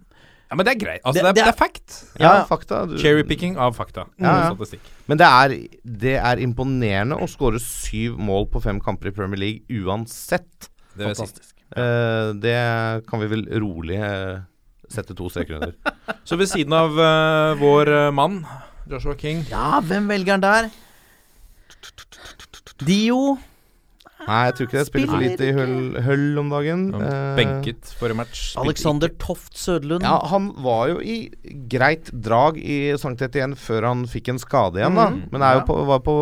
Ja, Men det er greit. Altså, Det- det, er, det det er- er fact. Ja, Ja. fakta. Du, Cherrypicking av fakta. Ja, ja. Men det er, det er imponerende å skåre syv mål på fem kamper i Premier League uansett. Det si. Fantastisk. Eh, det kan vi vel rolig uh, sette to streker under. *laughs* Så ved siden av uh, vår mann, Joshua King Ja, hvem velger han der? Dio. Nei, jeg tror ikke det spiller for lite i høll, høll om dagen. Eh, benket forrige match. Alexander Toft Sødlund. Ja, han var jo i greit drag i Sankt igjen før han fikk en skade igjen, da. Mhm. Men er jo Ja. på, var på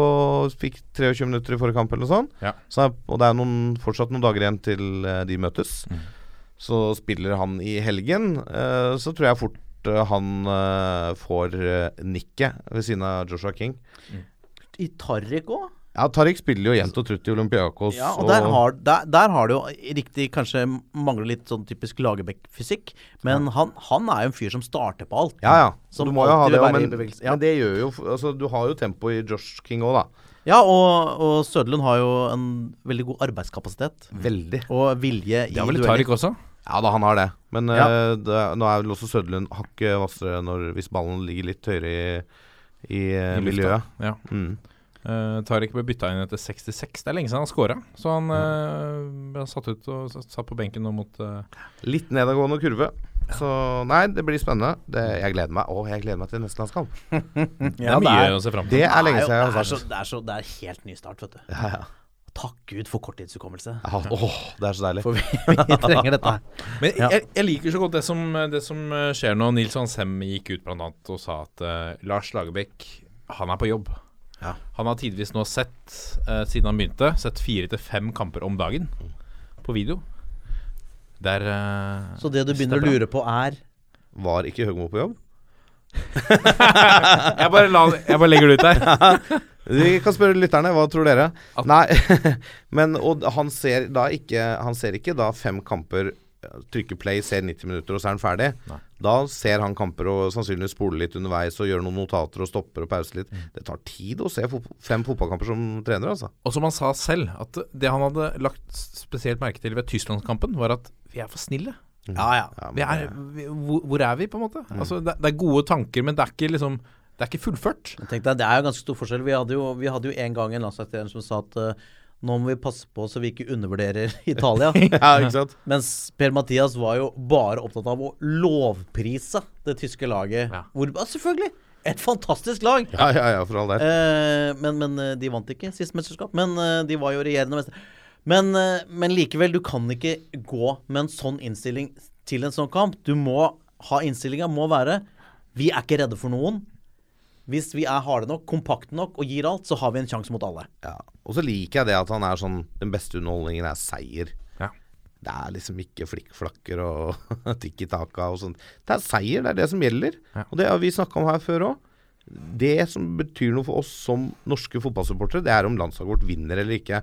Fikk 23 minutter i forrige kamp eller noe sånt. Ja. Så, og det er noen, fortsatt noen dager igjen til eh, de møtes. Mm. Så spiller han i helgen. Uh, så tror jeg fort uh, han uh, får uh, nikket ved siden av Joshua King. I Tarrik òg. Ja, Tariq spiller jo jevnt og trutt i Olympiakos. Ja, og der har, der, der har det jo riktig kanskje mangler litt sånn typisk Lagerbäck-fysikk, men han, han er jo en fyr som starter på alt. Ja, ja. Som du må jo ha det men. Ja. men det gjør jo Altså, du har jo tempo i Josh King òg, da. Ja, og, og Søderlund har jo en veldig god arbeidskapasitet. Veldig. Og vilje i Det har vel dueller. Tariq også? Ja da, han har det. Men Ja. uh, det, nå er vel også Søderlund hakket hvassere hvis ballen ligger litt høyere i, i, I miljøet. Ja. Mm. Uh, Tariq ble bytta inn etter 66. Det er lenge siden han scora. Så han uh, ble satt ut og satt på benken nå mot uh, Litt nedadgående kurve. Så nei, det blir spennende. Det, jeg gleder meg Å, jeg gleder meg til neste landskamp. *laughs* Det er mye å se fram til. Det er lenge siden jeg det, har er så, sagt det, er så, det er helt ny start, vet du. ja, ja. Takk Gud for korttidshukommelse. Ja, åh, det er så deilig. For vi, vi trenger dette. *laughs* Men jeg, jeg liker så godt det som, det som skjer nå. Nils Hansem gikk ut blant annet og sa at uh, Lars Lagerbäck, han er på jobb. Ja. Han har tidvis nå sett, eh, siden han begynte, sett fire til fem kamper om dagen på video. Der er eh, Så det du begynner å lure på, er Var ikke Høgmo på jobb? *laughs* jeg, bare la, jeg bare legger det ut der. *laughs* Vi kan spørre lytterne, hva tror dere? Nei, *laughs* men og han ser da ikke Han ser ikke da fem kamper Trykker play, ser 90 minutter, og så er han ferdig. Da ser han kamper og sannsynligvis spoler litt underveis og gjør noen notater og stopper og pauser litt. Det tar tid å se fem fotballkamper som trener, altså. Og som han sa selv, at det han hadde lagt spesielt merke til ved Tysklandskampen, var at vi er for snille. Ja, ja. Ja, Vi er, vi, hvor, hvor er vi, på en måte? Altså, det, det er gode tanker, men det er ikke liksom Det er ikke fullført. Jeg tenkte, Det er jo ganske stor forskjell. Vi hadde jo, vi hadde jo en gang en landslagstrener som sa at eh, nå må vi passe på så vi ikke undervurderer *laughs* Italia. *laughs* ja, ikke sant? Mens Per-Mathias var jo bare opptatt av å lovprise det tyske laget. Ja. Hvor, ja, selvfølgelig! Et fantastisk lag! Ja, ja, ja, for all del. Eh, men, men eh, de vant ikke sist mesterskap. Men eh, de var jo regjerende mester. Men, eh, men likevel, du kan ikke gå med en sånn innstilling til en sånn kamp. Du må ha Innstillinga må være Vi er ikke redde for noen. Hvis vi er harde nok, kompakte nok og gir alt, så har vi en sjanse mot alle. Ja. Og så liker jeg det at han er sånn Den beste underholdningen er seier. Ja. Det er liksom ikke flikkflakker og *laughs* tikki taka og sånt. Det er seier, det er det som gjelder. Ja. Og det har vi snakka om her før òg. Det som betyr noe for oss som norske fotballsupportere, det er om landslaget vårt vinner eller ikke.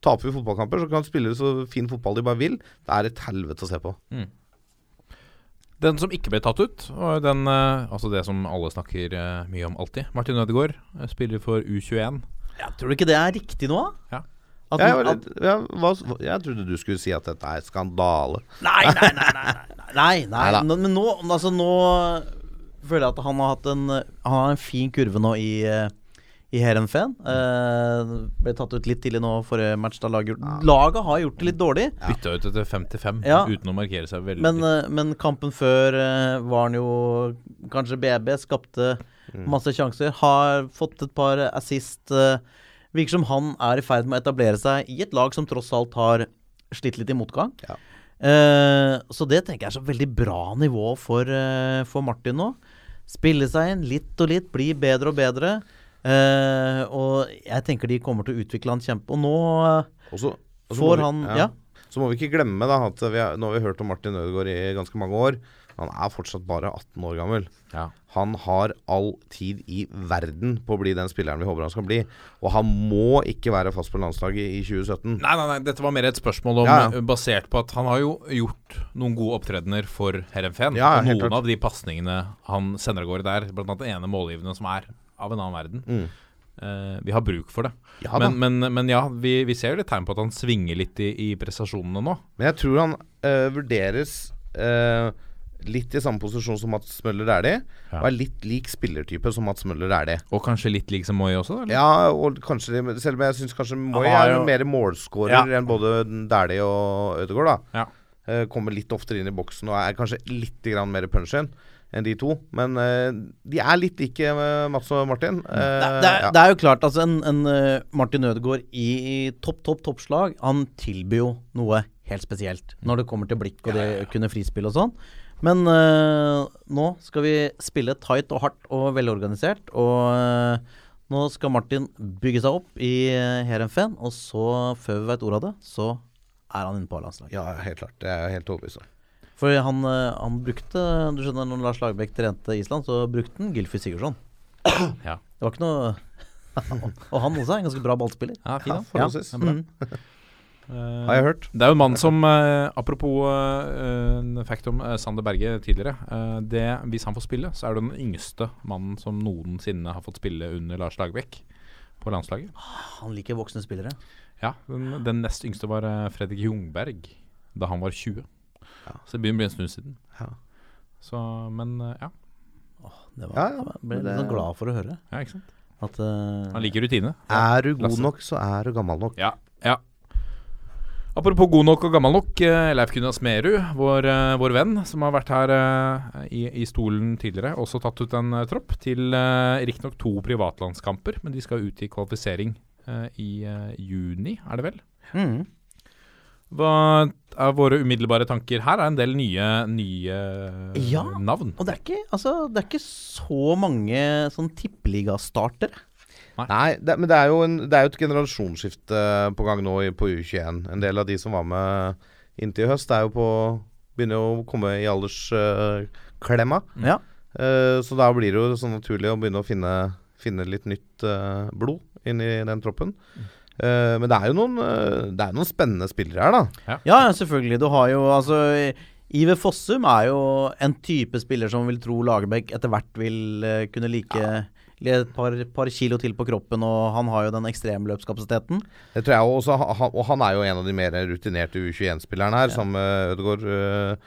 Taper vi fotballkamper, så kan spillere spille så fin fotball de bare vil. Det er et helvete å se på. Den som ikke ble tatt ut, var den eh, Altså det som alle snakker eh, mye om alltid. Martin Ødegaard eh, spiller for U21. Ja, tror du ikke det er riktig nå? da? Ja. At, Jeg, var at, litt- jeg, hva, jeg trodde du skulle si at dette er skandale. nei, nei, nei, nei, nei, nei, nei, Men nå, altså nå føler jeg at han har hatt en Han har en fin kurve nå i i Heerenveen. Eh, ble tatt ut litt tidlig nå forrige match. Da laget, laget har gjort det litt dårlig. Bytta ut etter 55 Ja. uten å markere seg veldig. Men, eh, men kampen før eh, var han jo kanskje BB. Skapte masse sjanser. Har fått et par assist. eh, virker som han er i ferd med å etablere seg i et lag som tross alt har slitt litt i motgang. Ja. Eh, så det tenker jeg er så veldig bra nivå for, eh, for Martin nå. Spille seg inn litt og litt, bli bedre og bedre. Eh, og jeg tenker de kommer til å utvikle han kjempe. Og nå uh, Og så, og så må får vi- han Ja. Så må vi ikke glemme da at vi har, nå har vi hørt om Martin Ødegaard i ganske mange år. Han er fortsatt bare 18 år gammel. Ja. Han har all tid i verden på å bli den spilleren vi håper han skal bli. Og han må ikke være fast på landslaget i 2017. Nei, nei, nei, dette var mer et spørsmål om, Ja, ja. eh, basert på at han har jo gjort noen gode opptredener for Herenfen. Ja, og noen klart. av de pasningene han sender av gårde der, annet den ene målgivende som er av en annen verden. Mm. Uh, vi har bruk for det. Ja men, men, men ja, vi, vi ser jo litt tegn på at han svinger litt i, i prestasjonene nå. Men jeg tror han uh, vurderes uh, litt i samme posisjon som Mats Møller Dæhlie. Ja. Og er litt lik spillertype som Mats Møller er det. Og kanskje litt lik som Moi også? Eller? Ja, og kanskje selv om jeg syns kanskje Moi har er jo- mer målskårer Ja. enn både Dæhlie og Ødegaard, da. Ja. Kommer litt oftere inn i boksen og er kanskje litt grann mer punch in enn de to. Men uh, de er litt like eh, Mats og Martin. Uh, det, er- det, er, ja. det er jo klart, altså en, en Martin Ødegaard i topp, topp, toppslag, han tilbyr jo noe helt spesielt når det kommer til blikk og det å kunne frispille og sånn. Men uh, nå skal vi spille tight og hardt og velorganisert, og nå skal Martin bygge seg opp i Heerenveen, og så, før vi veit ordet av det, så er han inne på A-landslaget. ja, helt klart. Det er helt overbevist om. For han, eh, han brukte Du skjønner, når Lars Lagerbäck trente Island, så brukte han Gylfi Sigurdsson. *coughs* Ja. Det var ikke noe *laughs* Og han også er en ganske bra ballspiller. Ja, fin, da. Bra. Mm. Eh, *laughs* Har jeg hørt. Det er jo en mann som eh, Apropos uh, en fact om Sander Berge tidligere. det, hvis han får spille, så er det den yngste mannen som noensinne har fått spille under Lars Lagerbäck på landslaget. Han liker voksne spillere. Ja, Den, den nest yngste var Fredrik Jungberg da han var 20. Så det begynner å bli en stund siden. Ja. Så, men eh, ja. Det var, Ja, ja, jeg ble litt sånn det- glad for å høre. ja ikke sant? At uh, Han liker rutine. Er du god Lasse. nok, så er du gammel nok. Ja, ja. Apropos god nok og gammel nok. eh, Leif Gunnar Smerud, vår, vår venn, som har vært her i, i stolen tidligere, også tatt ut en tropp til uh, riktignok to privatlandskamper, men de skal ut i kvalifisering i juni, er det vel? Mm. Hva er våre umiddelbare tanker? Her er en del nye, nye Ja. navn. Og det er ikke, altså, det er ikke så mange sånn tippeligastartere. Nei, det, men det er, jo en, det er jo et generasjonsskifte på gang nå i, på U21. En del av de som var med inntil i høst, er jo på begynner jo å komme i aldersklemma. Ja. uh, så da blir det jo sånn naturlig å begynne å finne, finne litt nytt uh, blod inn i den troppen. Eh, men det er jo noen, eh, det er noen spennende spillere her, da. Ja, ja, selvfølgelig. Du har jo altså Iver Fossum er jo en type spiller som vil tro Lagerbäck etter hvert vil eh, kunne like et par, par kilo til på kroppen, og han har jo den ekstremløpskapasiteten. Det tror jeg også, Og han er jo en av de mer rutinerte U21-spillerne her, sammen med Ødegaard.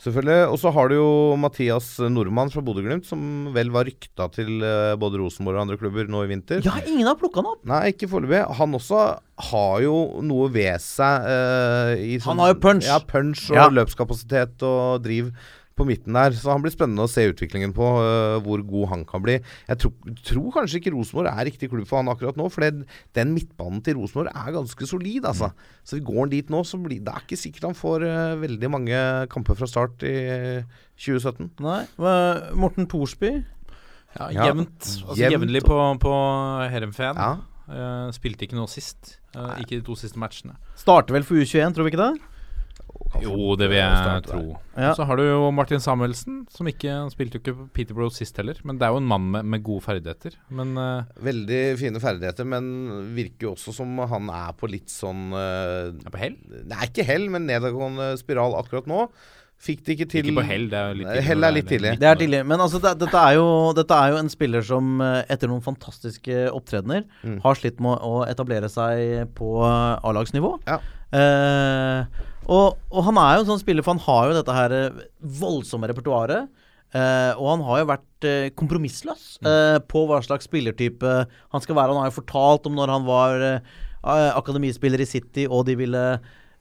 Selvfølgelig. Og så har du jo Mathias Nordmann fra Bodø-Glimt, som vel var rykta til øh, både Rosenborg og andre klubber nå i vinter. Ja, ingen har plukka han opp! Nei, ikke foreløpig. Han også har jo noe ved seg øh, i Han har jo punch. Ja, punch og Ja. løpskapasitet og driv på midten der. Så han blir spennende å se utviklingen på, uh, hvor god han kan bli. Jeg tror, tror kanskje ikke Rosenborg er riktig klubb for han akkurat nå, for det, den midtbanen til Rosenborg er ganske solid, altså. Så vi går han dit nå, så blir det er ikke sikkert han får uh, veldig mange kamper fra start i 2017. Nei. Morten Thorsby. Ja, Ja, jevnt. Altså, jevnt jevnlig på, på Heerenveen. Ja. Uh, spilte ikke noe sist. Uh, ikke de to siste matchene. Starter vel for U21, tror vi ikke det? Jo, det vil jeg tro. Ja. Så har du jo Martin Samuelsen, som ikke spilte jo ikke Peter Peterborough sist heller. Men det er jo en mann med, med gode ferdigheter. Men uh, Veldig fine ferdigheter, men virker jo også som han er på litt sånn uh, er på hell. Nei, ikke hell, men nedadgående spiral akkurat nå. Fikk det ikke til Ikke på hell, det er litt tidlig. hell er litt tidlig. Det er tidlig. Men altså, det, dette, er jo, dette er jo en spiller som eh, etter noen fantastiske opptredener Mm. har slitt med å etablere seg på A-lagsnivå. Ja. Eh, og, og han er jo en sånn spiller, for han har jo dette her eh, voldsomme repertoaret. Uh, og han har jo vært uh, kompromissløs eh, på hva slags spillertype han skal være. Han har jo fortalt om når han var akademispiller i City, og de ville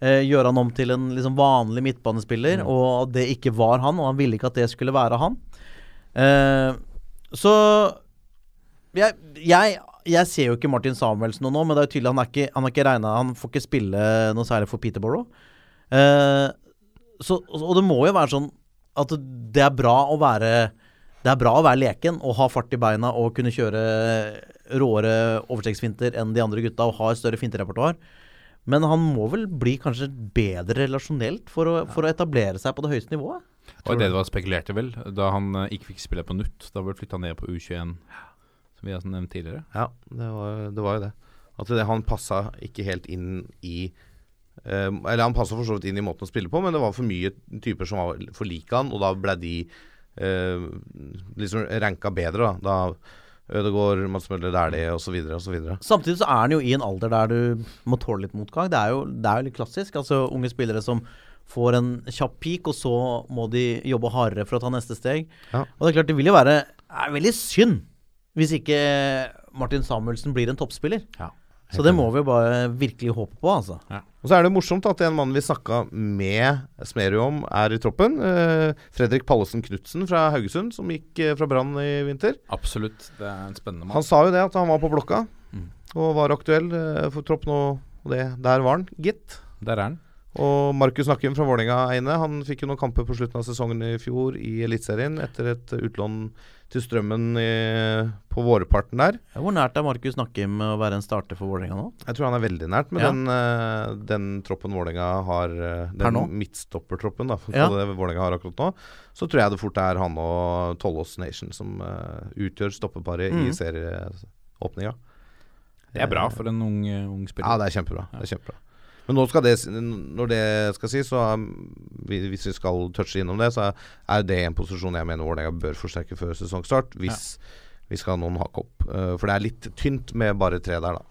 gjøre han om til en liksom vanlig midtbanespiller, og det ikke var han, og han ville ikke at det skulle være han. Så jeg, jeg, jeg ser jo ikke Martin Samuelsen nå, men det er jo tydelig han er ikke, han er ikke regnet, Han får ikke spille noe særlig for Peterborough. Eh, så, og det må jo være sånn at det er bra å være Det er bra å være leken og ha fart i beina og kunne kjøre råere overtrekksfinter enn de andre gutta og ha et større finterepertoar. Men han må vel bli kanskje bedre relasjonelt for å, for å etablere seg på det høyeste nivået? Og det var spekulerte vel, da han eh, ikke fikk spille på nytt. Da ble flytta ned på U21, som vi har nevnt tidligere. Ja, det var, det var jo det. At det, han passa ikke helt inn i Eller han passa for så vidt inn i måten å spille på, men det var for mye typer som var for like han, og da ble de eh, liksom ranka bedre, da. da Ødegaard, Mads Møller Dæhlie osv. osv. Samtidig så er han jo i en alder der du må tåle litt motgang. Det er jo, det er jo litt klassisk. Altså Unge spillere som får en kjapp peak, og så må de jobbe hardere for å ta neste steg. Ja. Og det er klart, det vil jo være er veldig synd hvis ikke Martin Samuelsen blir en toppspiller. Ja. Så det må vi jo bare virkelig håpe på, altså. Og så er det morsomt at en mann vi snakka med Smerud om, er i troppen. Eh, Fredrik Pallesen Knutsen fra Haugesund, som gikk eh, fra Brann i vinter. Absolutt. Det er en spennende mann. Han sa jo det, at han var på blokka Mm. og var aktuell eh, for tropp nå. Og det, der var han, gitt. Der er han. Og Markus Nakkim fra Vålerenga Eine. Han fikk jo noen kamper på slutten av sesongen i fjor i Eliteserien etter et utlån til Strømmen i, på vårparten der. Hvor nært er Markus Nakkim å være en starter for Vålerenga nå? Jeg tror han er veldig nært med Ja. den, eh, den troppen Vålerenga har eh? Den midtstoppertroppen da, for Ja. det Vålerenga har akkurat nå. Så tror jeg det fort er han og Tollås Nation som uh, utgjør stoppeparet mm. i serieåpninga. Det er bra for en ung, ung spiller. Ja, det er kjempebra. Det er kjempebra. Men det, når det skal sies, så um, hvis vi skal touche innom det, så er det en posisjon jeg mener Vålerenga bør forsterke før sesongstart. Hvis vi skal ha noen hakk opp. Eh, for det er litt tynt med bare tre der, da.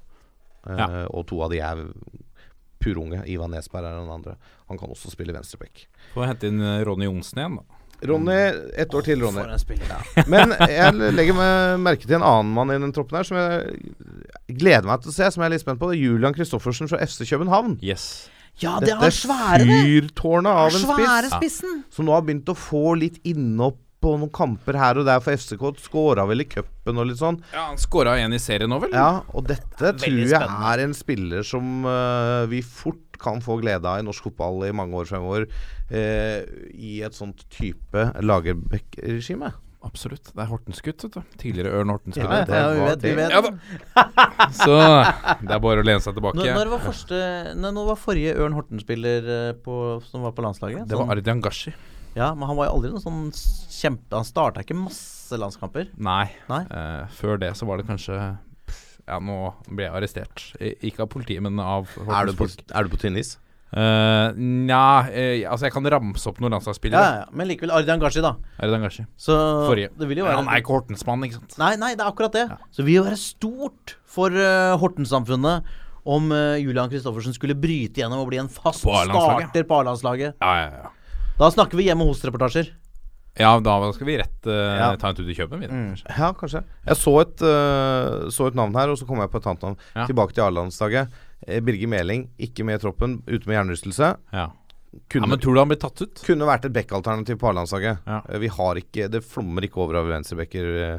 Eh, Ja. Og to av de er purunge. Ivan Nesberg er den andre. Han kan også spille venstreback. Får hente inn eh, Ronny Johnsen igjen, da. Ronny, ett år til, Ronny. *laughs* Men jeg legger meg merke til en annen mann i den troppen her som jeg gleder meg til å se, som jeg er litt spent på. Det er Julian Kristoffersen fra FC København. Yes. Ja, det Dette er svære, det! fyrtårnet av en spiss spissen! som nå har begynt å få litt innhopp på noen kamper her og der for FCK. Skåra vel i cupen og litt sånn. Ja, Han skåra igjen i serien nå, vel? Ja, og dette tror jeg spennende. er en spiller som uh, vi fort kan få glede av i norsk fotball i mange år fremover. Uh, I et sånt type Lagerbäck-regime. Absolutt. Det er Hortensgutt, vet du. Tidligere Ørn Hortens Horten-spiller. det ja, vi vet, vi vet. Ja. *laughs* Så det er bare å lene seg tilbake. Når, når, var første, når, når var forrige Ørn Horten-spiller eh, som var på landslaget? Det var Sånn- Ardian Gashi. Ja, men han var jo aldri noen sånn kjempe Han starta ikke masse landskamper. Nei. Nei. Uh, før det så var det kanskje Ja, nå ble jeg arrestert. Ikke av politiet, men av Er du på, folk. er du på tynn is? Uh, Nja, uh, altså jeg kan ramse opp noen Ja, landslagsspillere. ja, ja, men likevel Ardian Gashi, da. Ardian Gashi. Så Forrige. det vil jo Men være han er ikke Hortensmann, ikke sant? Nei, nei, det er akkurat det. Så det vil jo være stort for uh, Horten-samfunnet om Julian Kristoffersen skulle bryte gjennom og bli en fast På starter på A-landslaget. Ja, ja, ja. Da snakker vi hjemme hos-reportasjer. Ja, da skal vi rett uh, Ja. ta en tur til Kjøben, vi. Mm. Ja, kanskje. Jeg så et, uh, så et navn her, og så kom jeg på et annet navn. Ja. Tilbake til A-landslaget. Eh, Birger Meling, ikke med i troppen, ute med hjernerystelse. Ja. Kunne, ja, Men tror du han blir tatt ut? kunne vært et back-alternativ på A-landslaget. Ja. Vi har ikke Det flommer ikke over av venstrebacker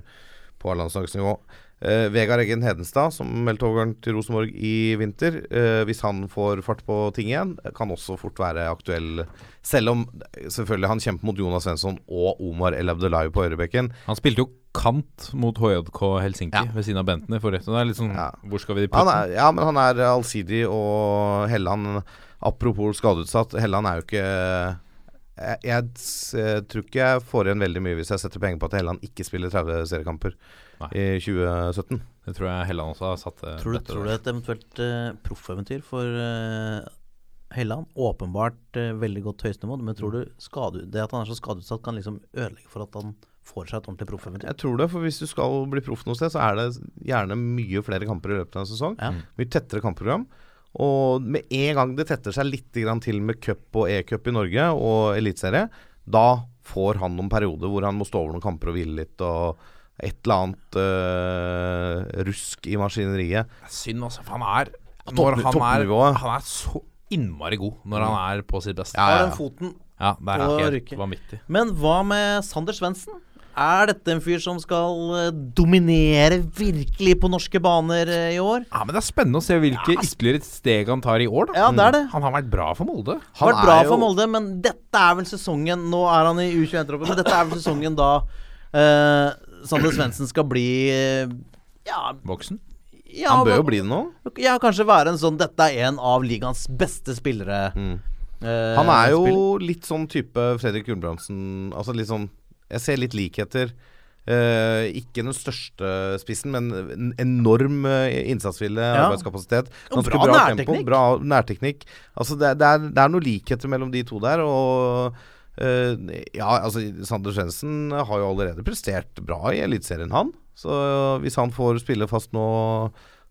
på A-landslagsnivå. Eh, Vegard Eggen Hedenstad, som meldte overgang til Rosenborg i vinter, eh, hvis han får fart på ting igjen, kan også fort være aktuell. Selv om selvfølgelig han kjemper mot Jonas Svensson og Omar El Abdelai på høyrebekken. Han spilte jo kant mot HJK Helsinki Ja. ved siden av Bentner forrige. Det er litt sånn Ja. Hvor skal vi putte er, ja, men han er allsidig, og Helland Apropos skadeutsatt, Helland er jo ikke jeg, jeg, jeg tror ikke jeg får igjen veldig mye hvis jeg setter penger på at Helland ikke spiller 30 seriekamper Nei. i 2017. Det tror jeg Helland også har satt eh, Tror du, tror du et eventuelt uh, proffeventyr for uh, Helland? Åpenbart uh, veldig godt høyestemål, men tror du skade, det at han er så skadeutsatt, kan liksom ødelegge for at han får seg et ordentlig proffeventyr? Jeg tror det, for hvis du skal bli proff noe sted, så er det gjerne mye flere kamper i løpet av en sesong. Ja. Mye tettere kampprogram. Og med en gang det tetter seg litt grann til med cup og e-cup i Norge og eliteserie, da får han noen perioder hvor han må stå over noen kamper og hvile litt. og et eller annet uh, rusk i maskineriet. Er Synd, altså. For han er når han, er han er så innmari god når han er på sitt beste. Ja, ja, den ja. foten. Ja, det er helt vanvittig. Men hva med Sander Svendsen? Er dette en fyr som skal eh, dominere virkelig på norske baner eh, i år? Ja, men Det er spennende å se hvilke ytterligere steg han tar i år. da Ja, det er det. Han har vært bra for Molde. Har Han vært bra jo- for Molde, men dette er vel sesongen Nå er han i U21-troppen, men dette er vel sesongen da eh, Sander Svendsen skal bli eh, Ja, Voksen. ja Han bør jo bli det nå. Ja, kanskje være en sånn Dette er en av ligaens beste spillere. eh, Han er jo spill- litt sånn type Fredrik Gulbrandsen. Altså litt sånn Jeg ser litt likheter. Eh, ikke den største spissen, men en enorm uh, innsatsvilje, Ja. arbeidskapasitet. Ganske bra bra, nærteknikk. tempo, bra nærteknikk. Altså det, det, er, det er noen likheter mellom de to der, og eh, Ja, altså Sander Svendsen har jo allerede prestert bra i Eliteserien, han. Så hvis han får spille fast nå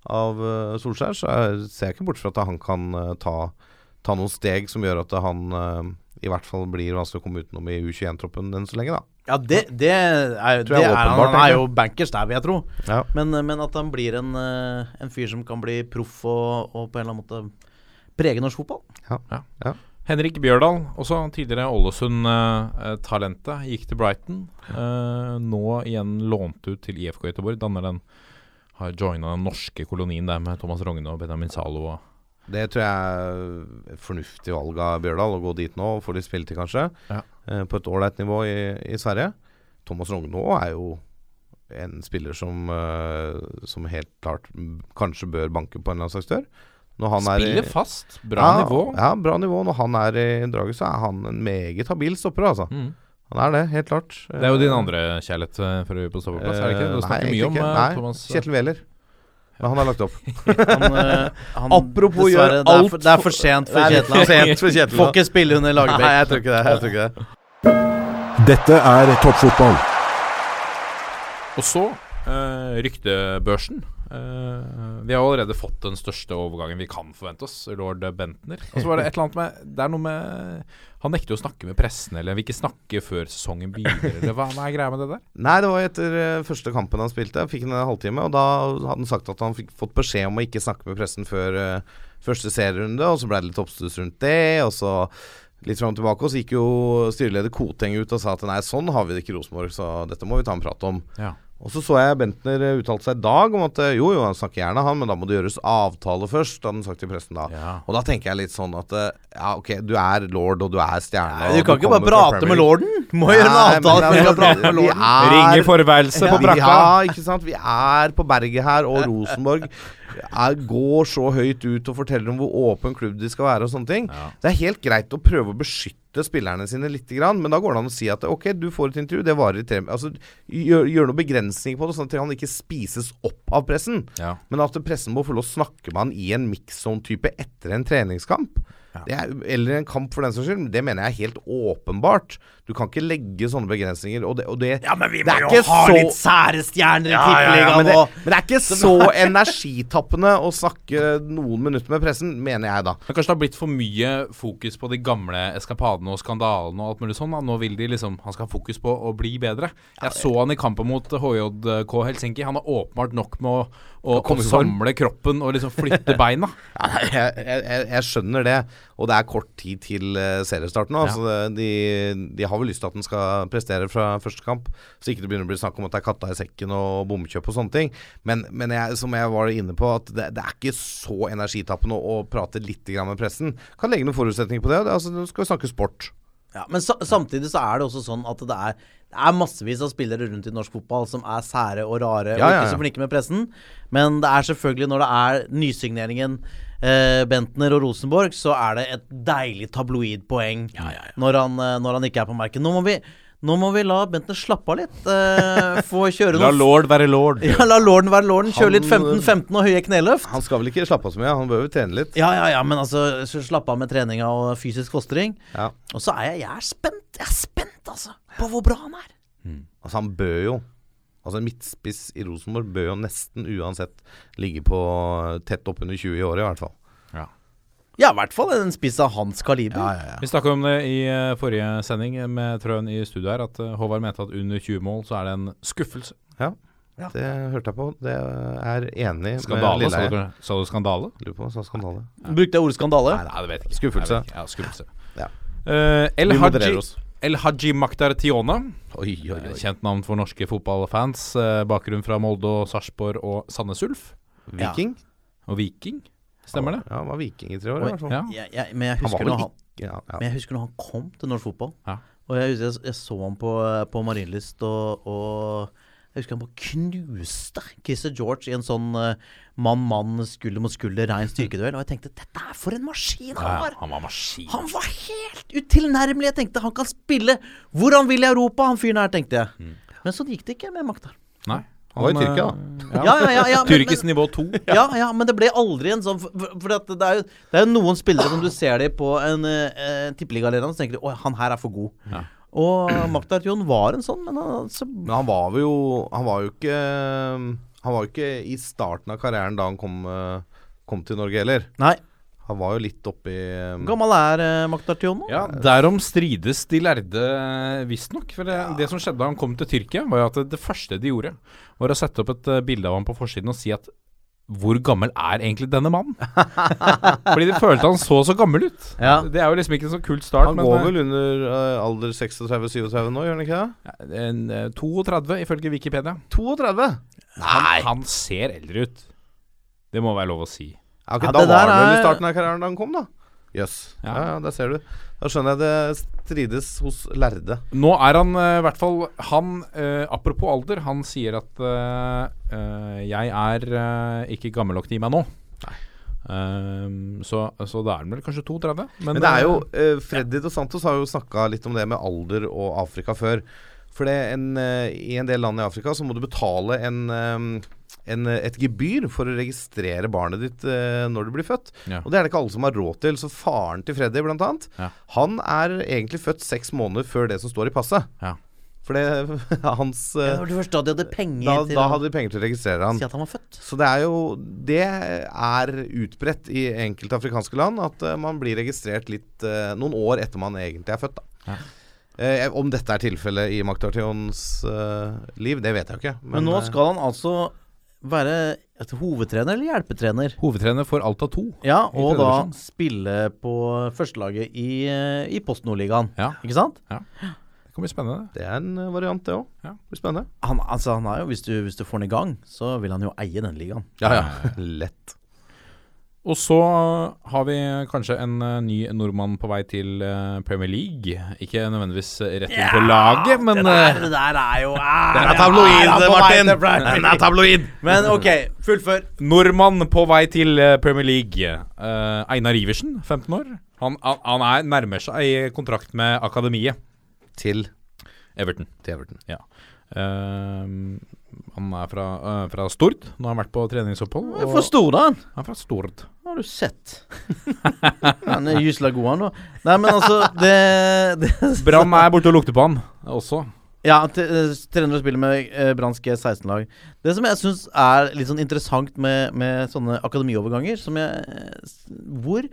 av eh, Solskjær, så er, ser jeg ikke bort fra at han kan eh, ta, ta noen steg som gjør at han eh, i hvert fall blir vanskelig å komme utenom i U21-troppen enn så lenge, da. Ja, det, det er, jo det er han, han er jo bankers der, vil jeg tro. Ja. Men, men at han blir en, eh, en fyr som kan bli proff og, og på en eller annen måte prege norsk fotball. Ja. Ja. Henrik Bjørdal, også tidligere Ålesund-talentet, gikk til Brighton. Eh, nå igjen lånt ut til IFK Göteborg. Danner den Har joina den norske kolonien der med Thomas Rogne og Benjamin Zalo. Det tror jeg er et fornuftig valg av Bjørdal, å gå dit nå og få litt spilletid, kanskje. Ja. Eh, på et ålreit nivå i, i Sverige. Thomas Rognå er jo en spiller som, eh, som helt klart kanskje bør banke på en eller annen slags han er i- spiller fast. Bra ja, nivå. Ja, bra nivå. Når han er i draget, så er han en meget habil stopper, altså. Mm. Han er det, helt klart. Det er jo din andre kjærlighet eh, for øvrig på stoppeplass, er det ikke? Du Eh, snakker nei, mye om ikke. eh, Nei, Thomas Kjetil Wæler. Men han har lagt opp. *laughs* Han, han, Apropos gjør alt det er for Det er Kjetil. for sent for Kjetil, Får ikke spille under Lagerbäck. Nei, jeg tror ikke det. Jeg tror ikke det. Dette er toppfotball. Og så eh, ryktebørsen. Eh, vi har allerede fått den største overgangen vi kan forvente oss, lord Bentner. Og så var det et eller annet med Det er noe med Han nekter jo å snakke med pressen, eller vil ikke snakke før sesongen begynner, eller hva, hva er greia med det der? Nei, det var etter eh, første kampen han spilte. Fikk han en halvtime, og da hadde han sagt at han fikk fått beskjed om å ikke snakke med pressen før uh, første serierunde, og så ble det litt oppstuss rundt det, og så litt fram og tilbake. Og så gikk jo styreleder Koteng ut og sa at nei, sånn har vi det ikke i Rosenborg, så dette må vi ta en prat om. Ja. Og så så jeg Bentner eh, uttalte seg i dag om at eh, jo, jo, han snakker gjerne, han, men da må det gjøres avtale først, hadde han sagt til pressen da. Ja. Og da tenker jeg litt sånn at eh, ja, ok, du er lord, og du er stjerne. Du kan kan ikke bare prate med lorden! lorden! Må gjøre en avtale men ja, men, prate med vi lorden. Ring i forværelse på brakka. Ja, ikke sant. Vi er på berget her, og *laughs* Rosenborg er, går så høyt ut og forteller om hvor åpen klubb de skal være og sånne ting. Det er helt greit å prøve å beskytte spillerne sine litt, men da går det an å si at ok, du får et intervju, det varer i tre Altså gjør, gjør noen begrensninger på det, sånn at han ikke spises opp av pressen. Ja. Men at pressen må få lov å snakke med han i en mix-zone-type etter en treningskamp, er, eller en kamp for den saks skyld, det mener jeg er helt åpenbart. Du kan ikke legge sånne begrensninger. Og det, og det, Ja, men vi må jo ha så- litt sære stjerner i ja, ja, ja, men, tippeligaen nå. men det er ikke så *laughs* energitappende å snakke noen minutter med pressen, mener jeg da. Men kanskje det har blitt for mye fokus på de gamle eskapadene og skandalene og alt mulig sånn. Da. Nå vil de liksom Han skal ha fokus på å bli bedre. Jeg så han i kampen mot HJK Helsinki. Han har åpenbart nok med å, i form. samle kroppen og liksom flytte *laughs* beina. Ja, jeg, jeg, jeg- skjønner det, og det er kort tid til uh, seriestart nå. Ja. Så de, de har vel lyst til at den skal prestere fra første kamp, så ikke det begynner å bli snakk om at det er katta i sekken og bomkjøp og sånne ting. Men, men jeg, som jeg var inne på, at det, det er ikke så energitappende å, å prate litt grann med pressen. Kan legge noen forutsetninger på det. altså, Nå skal vi snakke sport. Ja, men sa samtidig så er det også sånn at det er, det er massevis av spillere rundt i norsk fotball som er sære og rare Ja, og ja, ikke så flinke med pressen. Men det er selvfølgelig når det er nysigneringen eh, Bentner og Rosenborg, så er det et deilig tabloidpoeng Når, han, eh, når han ikke er på merket. Nå må vi, nå må vi la Bentner slappe av litt. Uh, få kjøre *laughs* *laughs* La lord være lord. ja, La lorden være lorden. Kjøre litt 15-15 og høye kneløft. Han skal vel ikke slappe av så mye, han bør jo trene litt. Ja, ja, ja, men altså Slappe av med treninga og fysisk fostring. Ja. Og så er jeg, jeg er spent. Jeg er spent, altså, på hvor bra han er. Altså, han bør jo Altså, en midtspiss i Rosenborg bør jo nesten uansett ligge på tett oppunder 20 i året, i hvert fall. Ja, i hvert fall en spiss av hans kaliber. Vi snakka om det i eh, forrige sending med Trøen i studio her, at eh, Håvard mente at under 20 mål så er det en skuffelse. Ja, Det hørte jeg på. Det er enig Skandale, sa Lilleheie. du, sa du skandale? Lurer på, sa skandale. Brukte jeg ordet skandale? Nei, nei, det vet jeg ikke. Skuffelse. Jeg ikke. Ja, skuffelse. Ja. Uh, El, Haji. El Haji Maktar Tiona. Oi, oi, oi. Kjent navn for norske fotballfans. eh, bakgrunn fra Molde og Sarpsborg og Sandnes Ulf. Viking? Og Viking. Stemmer det? Ja, han var viking i tre år, i hvert fall. Ja. Jeg, jeg, men, jeg husker når han, ikke ja, ja. men jeg husker når han kom til norsk fotball. Ja. Og jeg, husker jeg, jeg så ham på, på Marienlyst, og, og jeg husker han bare knuste Christer George i en sånn eh, mann-mann, skulder mot skulder, rein styrkeduell. Og jeg tenkte dette er for en maskin han Ja, var! han var maskin. Han var helt utilnærmelig. Jeg tenkte han kan spille hvor han vil i Europa, han fyren her, tenkte jeg. Mm. Men sånn gikk det ikke med Maktar. Nei. Han var i Tyrkia, da. Ja, ja, ja, ja, *laughs* Tyrkisk nivå to. *laughs* Ja, ja, men det ble aldri en sånn For, for at det, er jo, det er jo noen spillere som du ser dem på en uh, tippeligaarena, så tenker du at han her er for god. Ja. Og Maktar Jon var en sånn, men han, så, Men han var jo Han var jo ikke Han var jo ikke i starten av karrieren da han kom, eh, kom til Norge heller. Nei. Han var jo litt oppi um, gammel er uh, Maktar nå? Ja, Derom strides de lærde, visstnok. For det, det som skjedde da han kom til Tyrkia, var jo at det, det første de gjorde, var å sette opp et uh, bilde av ham på forsiden og si at hvor gammel er egentlig denne mannen? *laughs* Fordi de følte han så så gammel ut. Ja. Det er jo liksom ikke en så kult start. Han går eh, vel under uh, alder 36-37 nå, gjør han ikke det? en, uh, 32 ifølge Wikipedia. 32? Han, han ser eldre ut. Det må være lov å si. Ja, ok, Ja, da var han vel i starten av karrieren da han kom, da. Jøss. Ja. Ja. ja, der ser du. Da skjønner jeg det strides hos lærde. Nå er han eh, i hvert fall Han, uh, apropos alder, han sier at uh, eh, jeg er ikke gammel nok til å gi meg nå. Ehm, så, så da er han vel kanskje 32. Men, Men det er jo uh, Freddy ja. Dos Santos har jo snakka litt om det med alder og Afrika før. For det en, i en del land i Afrika så må du betale en, eh, en, eh, et gebyr for å registrere barnet ditt eh, når du blir født. Ja. Og det er det ikke alle som har råd til. Så faren til Freddy, blant annet, Ja. han er egentlig født seks måneder før det som står i passet. Ja. For det *laughs* hans ja, eh, var det første da de hadde penger da, til da hadde de penger til å registrere han. si at han var født. Så det er jo Det er utbredt i enkelte afrikanske land at man blir registrert litt noen år etter man egentlig er født, da. Ja. Eh, om dette er tilfellet i Maktartions eh, liv, det vet jeg jo ikke. Men, nå eh, skal han altså være et hovedtrener eller hjelpetrener. Hovedtrener for Alta 2. Ja, og da spille på førstelaget i, eh, i Post Nordligaen. Ja. Ikke sant? Det kan bli spennende. Det er en eh, variant, det òg. Ja. Blir spennende. Han, altså, han er jo, hvis du, hvis du får den i gang, så vil han jo eie den ligaen. Ja, ja. *laughs* Lett. Og så har vi kanskje en eh, ny nordmann på vei til eh, Premier League. Ikke nødvendigvis rett inn på laget, men eh, det der er jo Den er tabloid, Martin! Den er tabloid! Men ok, fullfør. Nordmann på vei til eh, Premier League. Eh, Einar Iversen, 15 år. Han, han, han er nærmer seg i kontrakt med akademiet. Til, Everton. til Everton. Eh, han er fra, eh, fra Stord. Nå har han vært på treningsopphold. Jeg Fra Stord, han. han er fra Stord. Har du sett? *laughs* han er gysla god, han, da. Nei, men altså Det, *laughs* det Brann er borte og lukter på han også. Ja, eh, trener og spiller med eh, Branns G16-lag. Det som jeg syns er litt sånn interessant med, med sånne akademioverganger som jeg, s- Hvor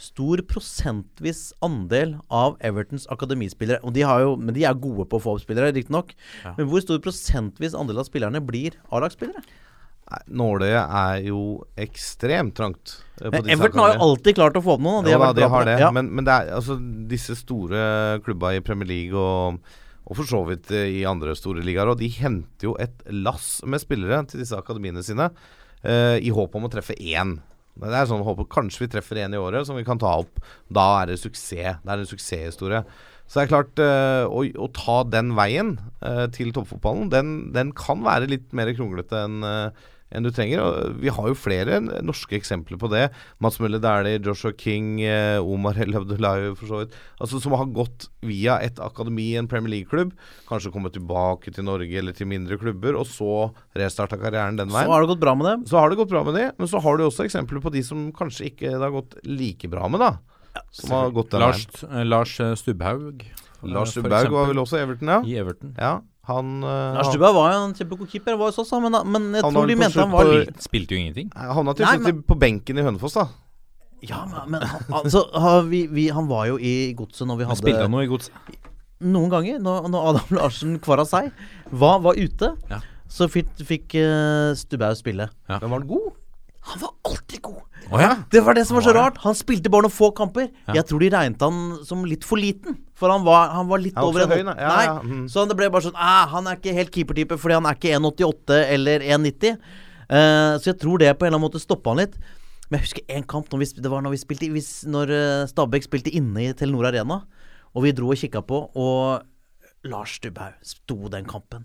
stor prosentvis andel av Evertons akademispillere Og de har jo, Men de er gode på å få opp spillere, riktignok. Ja. Men hvor stor prosentvis andel av spillerne blir A-lagsspillere? Nåløyet er jo ekstremt trangt. eh, på disse Everton har jo alltid klart å få opp noen. De Jo har da, de har det. Ja. Men, men det er altså disse store klubba i Premier League og, og for så vidt eh, i andre store ligaer, og de henter jo et lass med spillere til disse akademiene sine eh, i håp om å treffe én. Det er sånn håper Kanskje vi treffer en i året som vi kan ta opp. Da er det suksess. Det er en suksesshistorie. Så det er klart, øh, å, å ta den veien øh, til toppfotballen, den, den kan være litt mer kronglete enn eh, enn du trenger. Og vi har jo flere norske eksempler på det. Mats Mølle Dæhlie, Joshua King, eh, Omar El Abdullahi for så vidt. Altså Som har gått via et akademi i en Premier League-klubb. Kanskje kommet tilbake til Norge eller til mindre klubber, og så restarta karrieren den Så veien. har det gått bra med dem. Så har det gått bra med dem, men så har du også eksempler på de som kanskje ikke det har gått like bra med, da. Som har gått den Lars, veien. Lars eh, Stubhaug. eh, Lars Stubhaug var vel også i Everton, ja. I Everton. Ja, han uh, Lars han- var jo en kjempegod keeper, var hos oss, men, men jeg Han tror de mente han var på- litt Spilte jo ingenting. Han havna til slutt på benken i Hønefoss, da. Ja, men, men han, altså, har vi, vi, han var jo i godset når vi hadde spilte han noe i godset? Noen ganger, når, når Adam Larsen kvar av seg var, var ute, Ja. så fikk, fikk uh, Stubhaug spille. Men var han god? Han var alltid god! Oh, ja. Det var det som var så rart. Han spilte bare noen få kamper. Ja. Jeg tror de regnet han som litt for liten. For han var, han var litt Han var over så en. Ja, Nei, ja, mhm. Så det ble bare sånn ah, Han er ikke helt keepertype fordi han er ikke 1,88 eller 1,90. Uh, så jeg tror det på en eller annen måte stoppa han litt. Men jeg husker en kamp når vi, Det var når vi spilte hvis, Når eh, Stabæk spilte inne i Telenor Arena, og vi dro og kikka på, og Lars Stubhaug sto den kampen,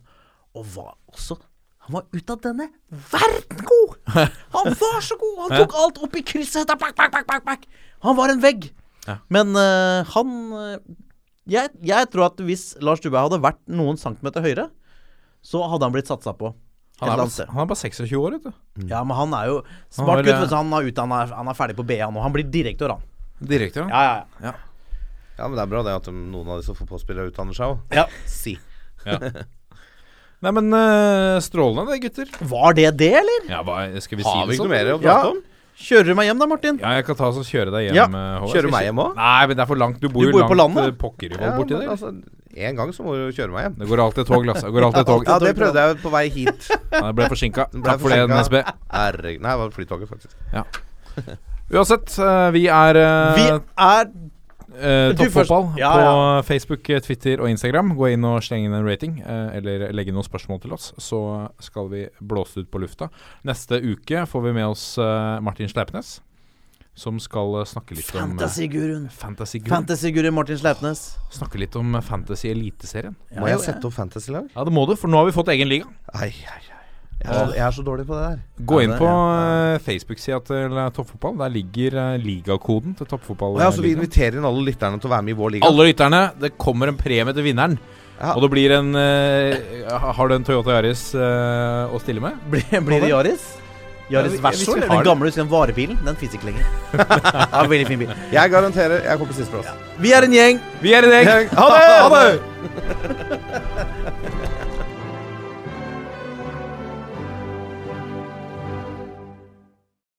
og var også han var ut av denne verden god! Han var så god! Han tok alt opp i krysset! da, Bak, bak, bak, bak, bak. Han var en vegg. Ja. Men uh, han eh, jeg, jeg tror at hvis Lars Dubhaug hadde vært noen centimeter høyere, så hadde han blitt satsa på. Han er, bare, han er bare 26 år, vet du. Ja, men han er jo smart gutt. eh, Han, han, er, han er ferdig på BA nå. Han blir direktør, han. Direktør, Ja, ja, ja. Ja, men det er bra det at noen av disse fotballspillerne utdanner seg òg. Ja. Si. *laughs* Nei, men uh, strålende det, gutter. Var det det, eller? Ja, hva, skal vi si Har vi ikke sånn? noe mer å Ja. prate om? Kjører du meg hjem da, Martin? Ja, jeg kan ta oss og kjøre deg hjem. Ja, eh, Håvard. kjører du meg hjem også? Nei, men det er for langt. Du bor, Du jo langt på landet? eh, pokker i vold Ja, borti der. altså, en gang så må du kjøre meg hjem. Det går alltid et tog, Lasse. Det går alltid *laughs* et tog. Ja, det prøvde jeg på vei hit. *laughs* Ja, det ble forsinka. Takk for det. NSB. Herregud. Nei, det var flytoget, faktisk. Ja. Uansett, vi er uh, Vi er eh, først. Toppfotball Ja, på ja. Facebook, Twitter og Instagram. Gå inn og sleng inn en rating, uh, eller legge noen spørsmål til oss, så skal vi blåse ut på lufta. Neste uke får vi med oss uh, Martin Sleipnes, som skal snakke litt om eh, Fantasy-guruen. Fantasy Martin Sleipnes. Snakke litt om eh, Fantasy Eliteserien. Må jeg sette opp fantasy-lag? Ja, det må du, for nå har vi fått egen liga. Ai, ai, ai. Jeg er, så, jeg er så dårlig på det der. Gå inn på ja, eh, Facebook-sida til eh, Toppfotball. Der ligger eh, ligakoden til Toppfotball. Ja, så vi inviterer inn alle lytterne til å være med i vår liga. Alle lytterne, det kommer en premie til vinneren. Ja. Og det blir en uh, Har du en Toyota Yaris uh, å stille med? Blir, blir det Yaris? Yaris Verso? har Den det. gamle husker den varebilen? Den fins ikke lenger. *laughs* ja, veldig fin bil. Jeg garanterer jeg kommer på sisteplass. Vi er en gjeng. Vi er en gjeng! Ha det! Ha det! *laughs*